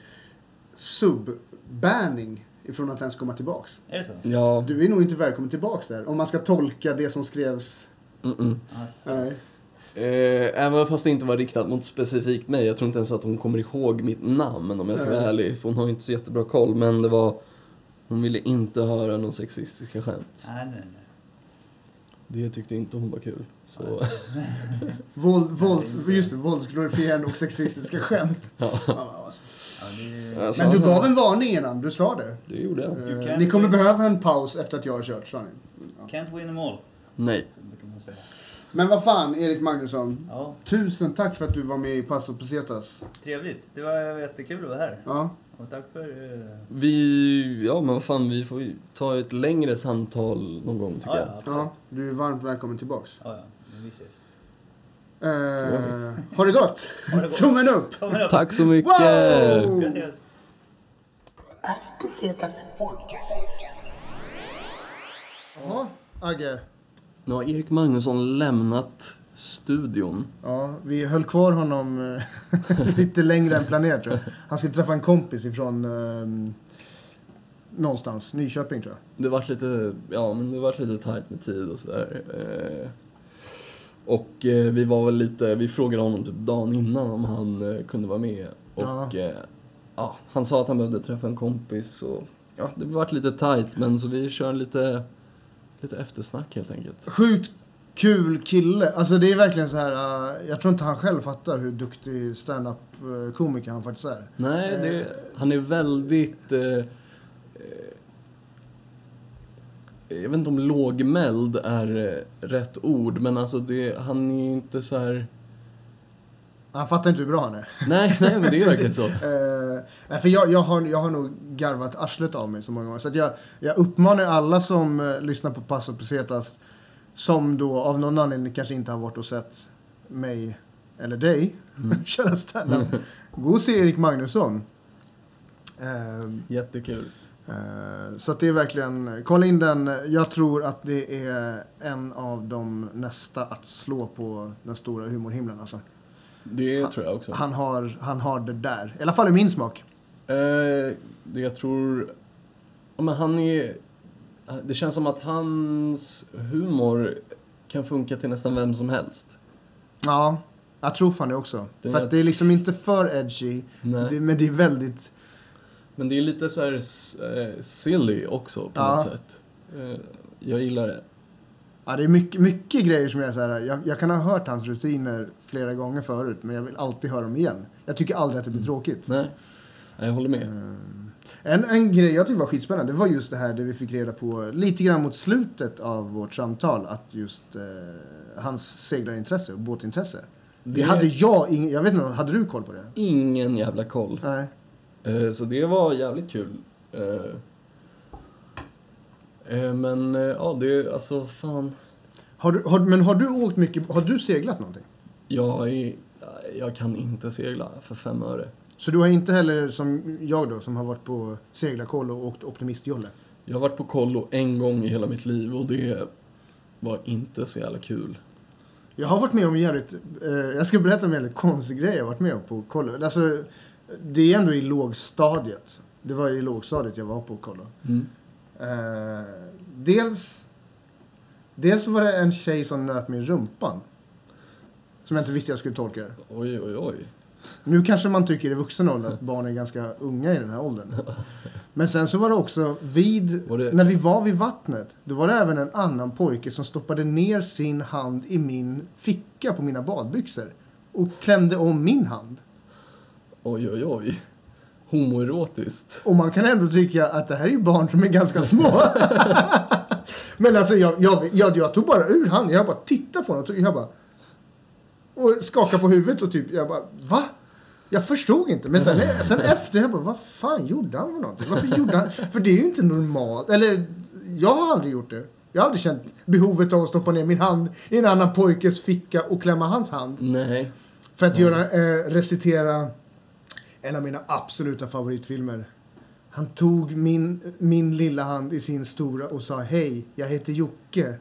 sub-banning ifrån att ens komma tillbaks. Är det så? Ja. Du är nog inte välkommen tillbaks där, om man ska tolka det som skrevs. Mm -mm. Alltså, Nej. Eh, även fast det inte var riktat mot specifikt mig. Jag tror inte ens att hon kommer ihåg mitt namn om jag ska vara Nej. ärlig. För hon har inte så jättebra koll. Men det var... Hon ville inte höra någon sexistiska skämt. nej, nej, nej. Det tyckte inte hon var kul. Så, Våld, vålds, just det, våldsglorifierande och sexistiska skämt. ja. Ja, Men du gav en varning innan, du sa det. Det gjorde jag. Eh, ni kommer win. behöva en paus efter att jag har kört, sa ni. Ja. can't win them all, Nej. Men vad fan, Erik Magnusson. Ja, Tusen tack för att du var med i Passo Pesetas. trevligt. Det var jättekul att vara här. Ja. Och tack för... eh, Vi... Ja, men vad fan, vi får ju ta ett längre samtal någon gång tycker Ja, jag. ja, du är varmt välkommen tillbaks. Ja, ja. Men vi ses. Eh, ha det gott! Tummen upp! Tack så mycket! Wow! Jaha, Agge. Nu har Erik Magnusson lämnat studion. Ja, vi höll kvar honom eh, lite längre än planerat tror jag. Han skulle träffa en kompis ifrån eh, någonstans, Nyköping tror jag. Det vart lite, ja men det vart lite tajt med tid och sådär. Eh, och eh, vi var väl lite, vi frågade honom typ dagen innan om han eh, kunde vara med. Och Ja. eh, ja, han sa att han behövde träffa en kompis och ja, det vart lite tajt men så vi kör lite, lite eftersnack helt enkelt. Sjukt kul kille. Alltså det är verkligen så här, jag tror inte han själv fattar hur duktig stand-up komiker han faktiskt är. Nej, det, han är väldigt... Eh, eh, jag vet inte om lågmäld är eh, rätt ord, men alltså det, han är ju inte så här... Han fattar inte hur bra han är. Nej, nej men det är verkligen så. Nej, för jag, jag, har, jag har nog garvat arslet av mig så många gånger. Så att jag, jag uppmanar alla som eh, lyssnar på Passo Pesetas som då av någon anledning kanske inte har varit och sett mig eller dig köra standup. Gå och se Erik Magnusson. Eh, Jättekul. Eh, så det är verkligen, kolla in den. Jag tror att det är en av de nästa att slå på den stora humorhimlen. Alltså. Det Han- tror jag också. Han, har, han har det där. I alla fall i min smak. Eh, det jag tror... Men han är... Det känns som att hans humor kan funka till nästan vem som helst. Ja, jag tror fan det också. Är för att det är liksom inte för edgy. Det, men det är väldigt... Men det är lite så här eh, silly också på Ja. något sätt. Eh, jag gillar det. Ja, det är mycket, mycket grejer som jag så här, jag, jag kan ha hört hans rutiner flera gånger förut, men jag vill alltid höra dem igen. Jag tycker aldrig att det blir tråkigt. Nej, Nej, jag håller med. Mm. En, en grej jag tyckte var skitspännande, det var just det här det vi fick reda på lite grann mot slutet av vårt samtal, att just eh, hans seglarintresse och båtintresse. Det, Det- hade jag ingen, jag vet inte, hade du koll på det? Ingen jävla koll. Nej. Eh, Så det var jävligt kul. Eh, eh, Men ja, det är alltså fan. Har du, har, men har du åkt mycket, har du seglat någonting? Jag, är, jag kan inte segla för fem öre. Så du har inte heller som jag då, som har varit på seglarkoll och åkt optimistjolle? Jag har varit på kollo en gång i hela mitt liv och det var inte så jävla kul. Jag har varit med om jävligt, eh, jag ska berätta om en jävligt konstig grej jag har varit med om på kollo. Alltså, det är ändå i lågstadiet. Det var i lågstadiet jag var på kollo. Mm. Eh, dels, dels var det en tjej som nöt mig i rumpan. Som jag inte visste jag skulle tolka. Oj, oj, oj. Nu kanske man tycker i vuxen ålder att barn är ganska unga i den här åldern. Men sen så var det också vid, det- när vi var vid vattnet, då var det även en annan pojke som stoppade ner sin hand i min ficka på mina badbyxor. Och klämde om min hand. Oj, oj, oj. Homoerotiskt. Och man kan ändå tycka att det här är ju barn som är ganska små. Men alltså jag, jag, jag, jag tog bara ur handen, jag bara tittade på honom och jag bara... Och skakade på huvudet och typ, jag bara, va? Jag förstod inte. Men sen, sen efter, jag bara, vad fan gjorde han för någonting? Varför gjorde han? För det är ju inte normalt. Eller, jag har aldrig gjort det. Jag har aldrig känt behovet av att stoppa ner min hand i en annan pojkes ficka och klämma hans hand. Nej. För att göra, eh, recitera en av mina absoluta favoritfilmer. Han tog min, min lilla hand i sin stora och sa hej, jag heter Jocke.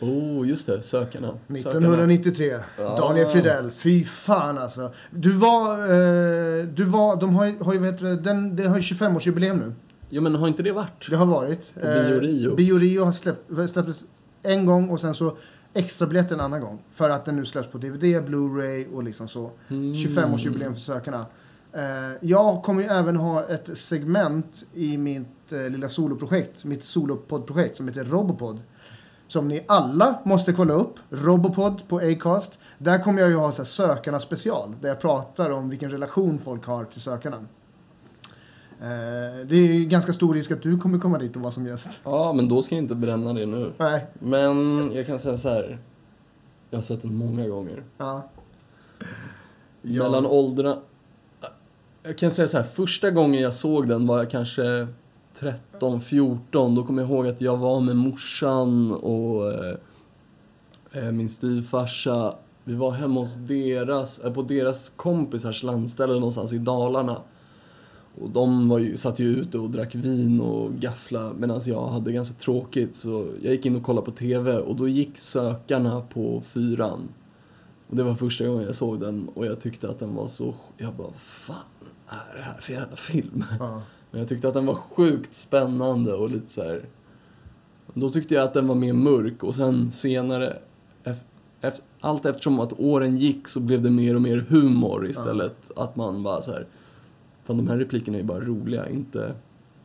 Oh, just det. Sökarna. Sökarna. 1993. Ja. Daniel Fridell. Fy fan alltså. Du var, eh, du var, de har, har ju, vad heter det, den, det har ju 25-årsjubileum nu. Jo, men har inte det varit? Det har varit. Och Bio Rio. Bio Rio har släppt, släpptes en gång och sen så extra biljett en annan gång. För att den nu släpps på DVD, Blu-ray och liksom så. Mm. 25-årsjubileum för sökarna. Eh, jag kommer ju även ha ett segment i mitt eh, lilla soloprojekt, mitt solopoddprojekt som heter Robopod. Som ni alla måste kolla upp. Robopod på Acast. Där kommer jag ju ha så här, sökarna special. Där jag pratar om vilken relation folk har till sökarna. Eh, det är ju ganska stor risk att du kommer komma dit och vara som gäst. Ja, men då ska jag inte bränna det nu. Nej. Men jag kan säga så här. Jag har sett den många gånger. Ja. Mellan åldrarna... Jag kan säga så här, första gången jag såg den var jag kanske 13, 14. Då kommer jag ihåg att jag var med morsan och eh, eh, min styvfarsa. Vi var hemma hos deras, eh, på deras kompisars landställe någonstans i Dalarna. Och de var ju, satt ju ute och drack vin och gaffla medan jag hade ganska tråkigt. Så jag gick in och kollade på TV och då gick Sökarna på fyran. Och det var första gången jag såg den och jag tyckte att den var så... Jag bara, vad fan är det här för jävla film? Ja. Men jag tyckte att den var sjukt spännande och lite så här. Då tyckte jag att den var mer mörk och sen senare, ef- ef- allt eftersom att åren gick så blev det mer och mer humor istället. Att man bara så här, fan de här replikerna är ju bara roliga, inte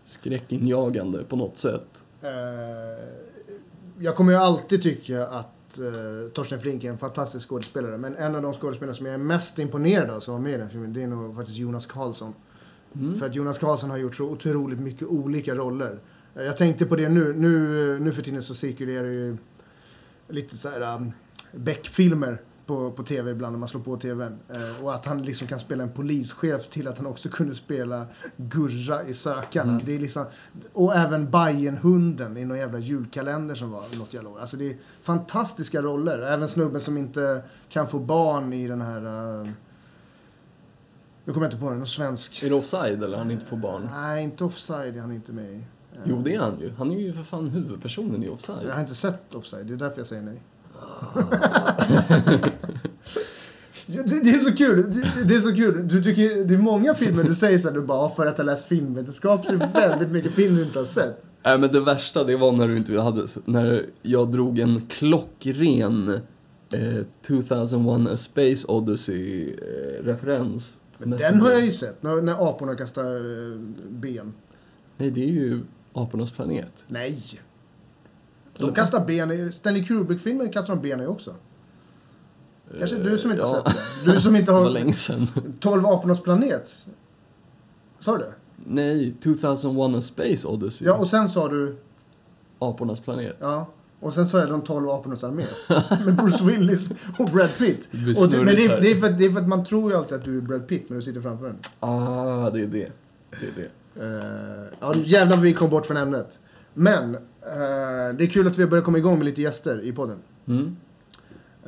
skräckinjagande på något sätt. Eh, jag kommer ju alltid tycka att eh, Torsten Flink är en fantastisk skådespelare. Men en av de skådespelare som jag är mest imponerad av som var med i den filmen, det är nog faktiskt Jonas Karlsson. Mm. För att Jonas Karlsson har gjort så otroligt mycket olika roller. Eh, Jag tänkte på det nu, nu, nu för tiden så cirkulerar ju lite så här um, Beck-filmer på, på tv ibland när man slår på tvn. Eh, och att han liksom kan spela en polischef till att han också kunde spela Gurra i Sökarna. Mm. Det är liksom, och även Bajen-hunden i någon jävla julkalender som var något jävla år. Alltså det är fantastiska roller. Även snubben som inte kan få barn i den här uh, Nu kommer jag inte på det. Någon svensk. Är det offside eller han inte får barn? Nej, inte offside är han inte med i. Jo, det är han ju. Han är ju för fan huvudpersonen i Offside. Jag har inte sett offside, det är därför jag säger nej. Ja, det, det är så kul. Det, det är så kul. Du tycker, det är många filmer du säger så här, du bara, "Ja, för att jag läst filmvetenskap så är det väldigt mycket film du inte har sett. Nej, men det värsta det var när du inte hade, när jag drog en klockren eh, 2001 A Space Odyssey eh, referens. Men den har jag ju sett, när, när aporna kastar eh, ben. Nej, det är ju Apornas planet. Nej! De kastar ben i... Stanley Kubrick-filmen kastar de ben i också. Kanske du som inte har Eh, ja. sett det. Du som inte Det var har länge sedan. 12 apornas planet. Sa du det? Nej, 2001 A Space Odyssey. Ja, och sen sa du... Apornas planet. Ja. Och sen så är de 12 apornas armé. Med Bruce Willis och Brad Pitt. Det blir Och det, men det är, det, är för, att- det är för att man tror ju alltid att du är Brad Pitt när du sitter framför den. Ah, det är det. Det är det. Uh, ja, jävlar vi kom bort från ämnet. Men, eh, det är kul att vi har börjat komma igång med lite gäster i podden. Mm.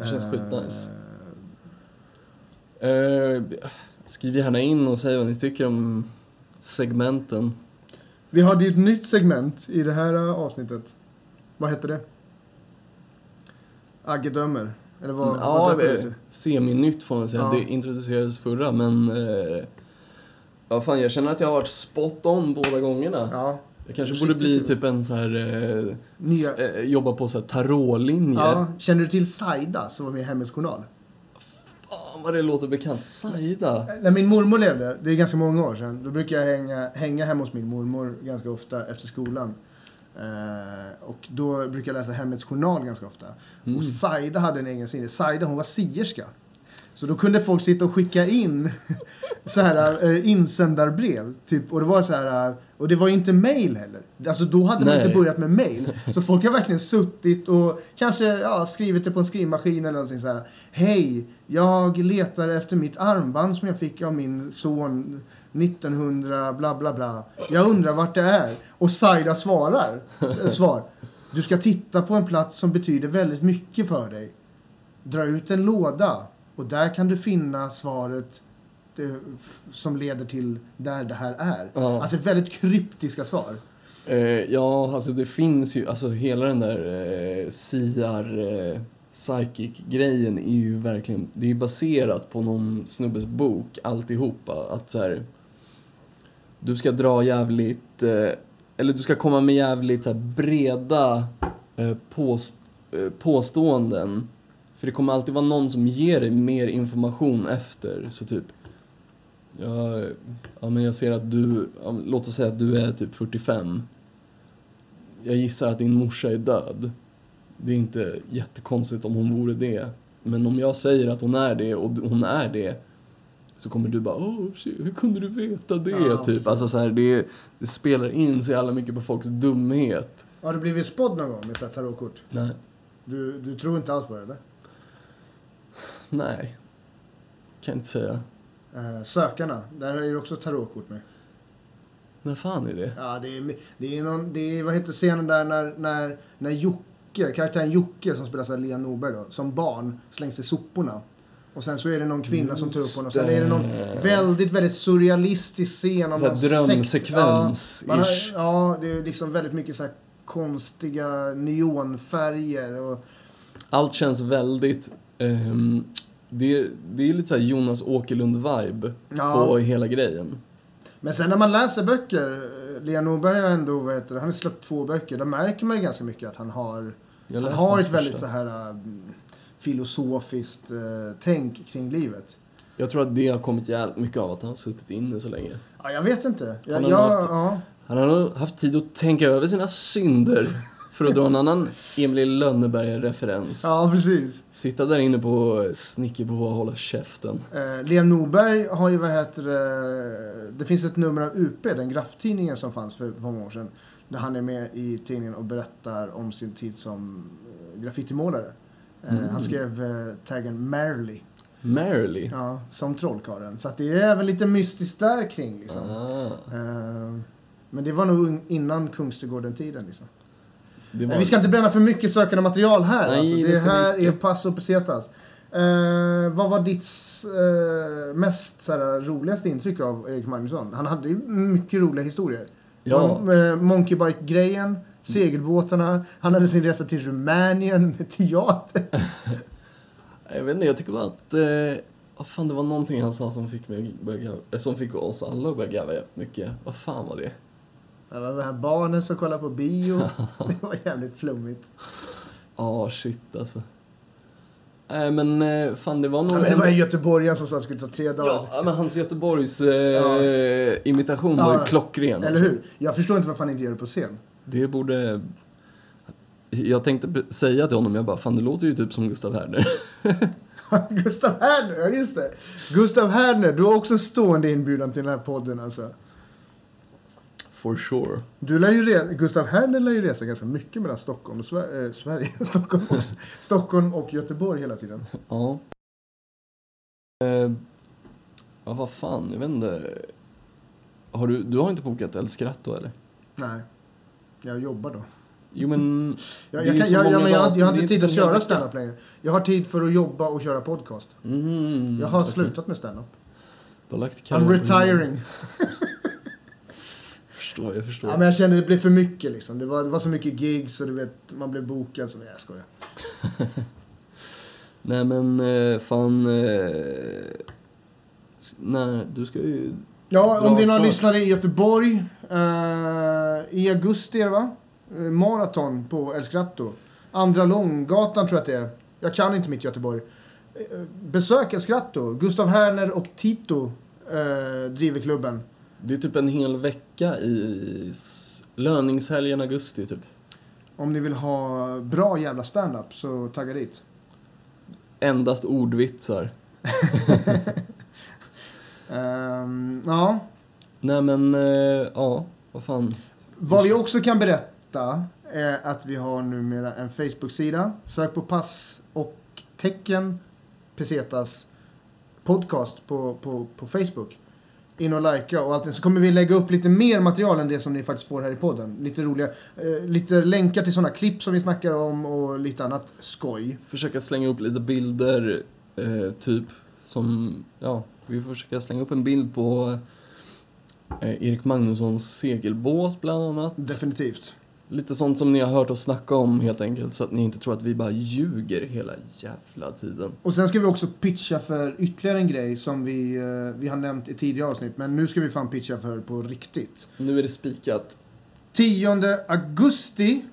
Det känns Eh, skitnice. Eh, skriv gärna in och säg vad ni tycker om segmenten. Vi hade ju ett nytt segment i det här eh, avsnittet. Vad hette det? Agge dömer. Eller vad, Mm, vad ja, semi-nytt får man säga. Ja. Det introducerades förra, men... Eh, ja, fan, jag känner att jag har varit spot on båda gångerna. Ja. Jag kanske borde bli typ en så här... Eh, Nya- s- eh, jobba på så här tarotlinje. ja. Känner du till Saida som var med i Hemmets Journal? Fan vad det låter bekant. Saida. När min mormor levde, det är ganska många år sedan, då brukade jag hänga, hänga hemma hos min mormor ganska ofta efter skolan. Eh, och då brukade jag läsa Hemmets Journal ganska ofta. Mm. Och Saida hade en egen sida. Saida hon var sierska. Så då kunde folk sitta och skicka in så här eh, insändarbrev. Typ, och det var så här, eh, och det var ju inte mail heller. Alltså då hade man Nej. inte börjat med mail. Så folk har verkligen suttit och kanske ja, skrivit det på en skrivmaskin eller någonting så här. Hej, jag letar efter mitt armband som jag fick av min son 1900 bla bla bla. Jag undrar vart det är. Och Saida svarar. eh, Svar. Du ska titta på en plats som betyder väldigt mycket för dig. Dra ut en låda och där kan du finna svaret f- som leder till där det här är. Ja. Alltså väldigt kryptiska svar. Eh, ja, alltså det finns ju, alltså hela den där eh, CR eh, psychic-grejen är ju verkligen, det är baserat på någon snubbes bok alltihopa. Att så här, du ska dra jävligt, eh, eller du ska komma med jävligt så här, breda eh, påst, eh, påståenden. För det kommer alltid vara någon som ger dig mer information efter. Så typ, ja, ja men jag ser att du, ja, låt oss säga att du är typ 45. Jag gissar att din morsa är död. Det är inte jättekonstigt om hon vore det. Men om jag säger att hon är det och hon är det så kommer du bara åh, shit, hur kunde du veta det? Ja, typ. Alltså så här, det, det spelar in så jävla mycket på folks dumhet. Har du blivit spådd någon gång med tarotkort? Nej. Du, du tror inte alls på det eller? Nej. Kan jag inte säga. Eh, sökarna, där är det också tarotkort med. När fan är det? Ja, det är, det är någon, det är, vad heter scenen där när, när, när Jocke, karaktären Jocke som spelas av Lea Norberg då, som barn slängs i soporna. Och sen så är det någon kvinna som tar upp honom. Och sen är det någon Just väldigt, väldigt surrealistisk scen Så sekt. drömsekvens, Ja, har, ja, det är liksom väldigt mycket så här konstiga neonfärger och... Allt känns väldigt... ehm, det, det är lite så här Jonas Åkerlund-vibe Ja. på hela grejen. Men sen när man läser böcker, eh, Lea Norberg har ändå, vad heter det, han har släppt två böcker, då märker man ju ganska mycket att han har, han har ett väldigt så här äh, filosofiskt äh, tänk kring livet. Jag tror att det har kommit jävligt mycket av att han har suttit inne så länge. Ja, jag vet inte. Jag, Han har jag, haft- ja. Han har nog haft tid att tänka över sina synder. För att dra en annan Emil Lönneberga-referens. ja, precis. Sitta där inne på Snickerbo och hålla käften. Eh, Lea Norberg har ju, vad heter det, det finns ett nummer av UP, den grafftidningen som fanns för, många år sedan. Där han är med i tidningen och berättar om sin tid som eh, graffitimålare. Eh, Mm. Han skrev eh, taggen Merrily. Marley. Ja, som trollkarlen. Så att det är även lite mystiskt där kring liksom. Ah, Eh, men det var nog innan Kungsträdgården-tiden liksom. Var... Vi ska inte bränna för mycket sökande material här. Nej, alltså. det Det här är Passo Pesetas. Eh, vad var ditt eh, mest så här, roligaste intryck av Erik Magnusson? Han hade ju mycket roliga historier. Ja, Eh, Monkey Bike-grejen, segelbåtarna, han hade sin resa till Rumänien med teater. jag vet inte, jag tycker bara att... Eh, vad fan, det var någonting han sa som fick, mig börja, som fick oss alla att börja garva jävligt mycket. Vad fan var det? Det var de här barnen som kollade på bio. Det var jävligt flummigt. Ja, shit alltså. Nej, men eh, fan det var nog... Ja, men det var en göteborgare som sa att det skulle ta tre dagar. Ja, men hans Göteborgs eh, Ja. imitation var ju klockren. Eller alltså. hur? Jag förstår inte varför han inte gör det på scen. Det borde... Jag tänkte säga till honom, jag bara, fan det låter ju typ som Gustav Herner. Gustav Herner, ja just det. Gustav Herner, du har också en stående inbjudan till den här podden alltså. For sure. Du lär ju re- Gustav Herner lär ju resa ganska mycket mellan Stockholm och Sver- eh, Sverige. Stockholm och, Stockholm och Göteborg hela tiden. Ja. Eh, ja, vad fan, jag vet inte. Har du, du har inte bokat El Scratto eller? Nej, jag jobbar då. Jo men... Jag, jag, kan, jag, många men jag, jag har inte tid att köra standup längre. Jag har tid för att jobba och köra podcast. Mm, Jag har okej. slutat med standup. Du har lagt I'm retiring. Förstår, jag förstår. Ja, men jag kände att det blev för mycket liksom. Det var, det var så mycket gigs och du vet, man blev bokad. Så, nej, jag skojar. Nej men eh, fan... Eh, nej, du ska ju... Ja, om det är några lyssnare i Göteborg. Eh, I augusti är det va? Eh, maraton på El Scratto. Andra Långgatan tror jag att det är. Jag kan inte mitt Göteborg. Besök El Scratto. Gustav Herner och Tito eh, driver klubben. Det är typ en hel vecka i löningshelgen augusti typ. Om ni vill ha bra jävla stand-up så tagga dit. Endast ordvitsar. Ehm, ja. Nej men, eh, ja, vad fan. Vad vi också kan berätta är att vi har numera en Facebook-sida. Sök på pass och tecken Pesetas podcast på, på, på Facebook. In och likea och allting. Så kommer vi lägga upp lite mer material än det som ni faktiskt får här i podden. Lite roliga, eh, lite länkar till sådana klipp som vi snackar om och lite annat skoj. Försöka slänga upp lite bilder, eh, typ som, ja, vi får försöka slänga upp en bild på eh, Erik Magnussons segelbåt bland annat. Definitivt. Lite sånt som ni har hört oss snacka om helt enkelt, så att ni inte tror att vi bara ljuger hela jävla tiden. Och sen ska vi också pitcha för ytterligare en grej som vi, eh, vi har nämnt i tidigare avsnitt. Men nu ska vi fan pitcha för på riktigt. Nu är det spikat. 10 augusti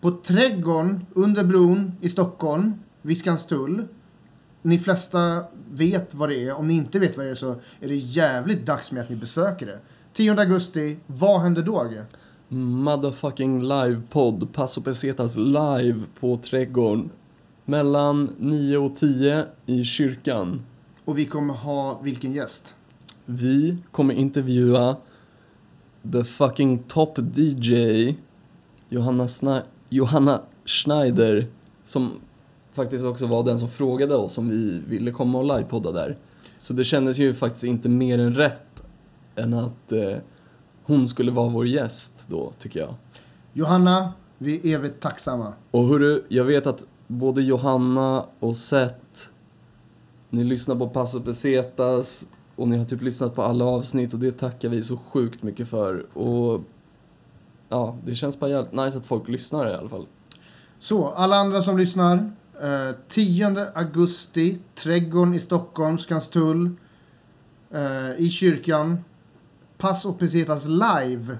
på Trädgården under bron i Stockholm, vid Skanstull. Ni flesta vet vad det är. Om ni inte vet vad det är så är det jävligt dags med att ni besöker det. 10 augusti, vad händer då? Agge? Motherfucking livepodd, Paso Pesetas live på Trädgården. Mellan 9 och 10 i kyrkan. Och vi kommer ha vilken gäst? Vi kommer intervjua the fucking top DJ Johanna, Sna- Johanna Schneider som faktiskt också var den som frågade oss om vi ville komma och livepodda där. Så det kändes ju faktiskt inte mer än rätt än att eh, hon skulle vara vår gäst då, tycker jag. Johanna, vi är evigt tacksamma. Och hörru, jag vet att både Johanna och Seth, ni lyssnar på Paso Pesetas och ni har typ lyssnat på alla avsnitt och det tackar vi så sjukt mycket för. Och ja, det känns bara jävligt nice att folk lyssnar i alla fall. Så, alla andra som lyssnar. Eh, 10 augusti, Trädgården i Stockholm, Skanstull. Eh, I kyrkan. Pass och Pesetas live.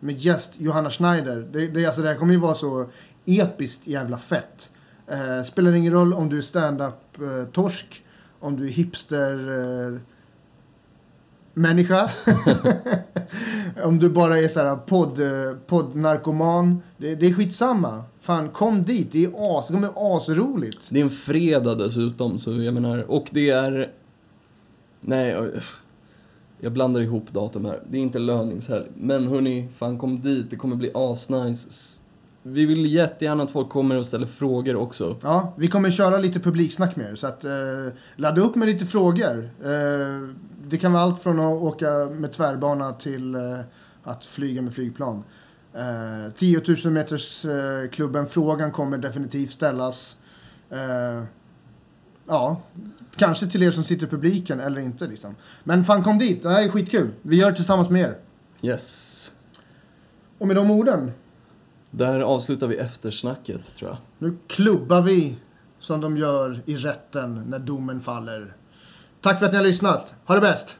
Med gäst Johanna Schneider. Det, det, alltså, det här kommer ju vara så episkt jävla fett. Eh, spelar ingen roll om du är stand-up eh, torsk. Om du är hipster eh, människa. om du bara är så här podd, eh, poddnarkoman. Det, det är skitsamma. Fan, kom dit. Det är as, det kommer asroligt. Det är en fredag dessutom, så jag menar, och det är... Nej, jag- blandar ihop datum här. Det är inte löningshelg. Men hörni, fan kom dit, det kommer bli asnice. Vi vill jättegärna att folk kommer och ställer frågor också. Ja, vi kommer köra lite publiksnack med er. Så att, eh, ladda upp med lite frågor. Eh, det kan vara allt från att åka med tvärbana till eh, att flyga med flygplan. Eh, 10 000 meters eh, klubben frågan kommer definitivt ställas. Eh, Ja, kanske till er som sitter i publiken eller inte liksom. Men fan kom dit, det här är skitkul. Vi gör det tillsammans med er. Yes. Och med de orden, Där avslutar vi eftersnacket, tror jag. nu klubbar vi som de gör i rätten när domen faller. Tack för att ni har lyssnat. Ha det bäst!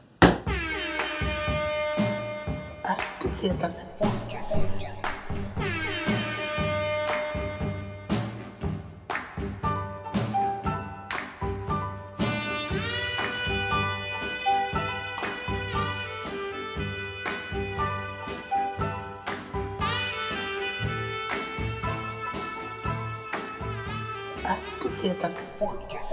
Pesetas Podcast. Pesetas Podcast.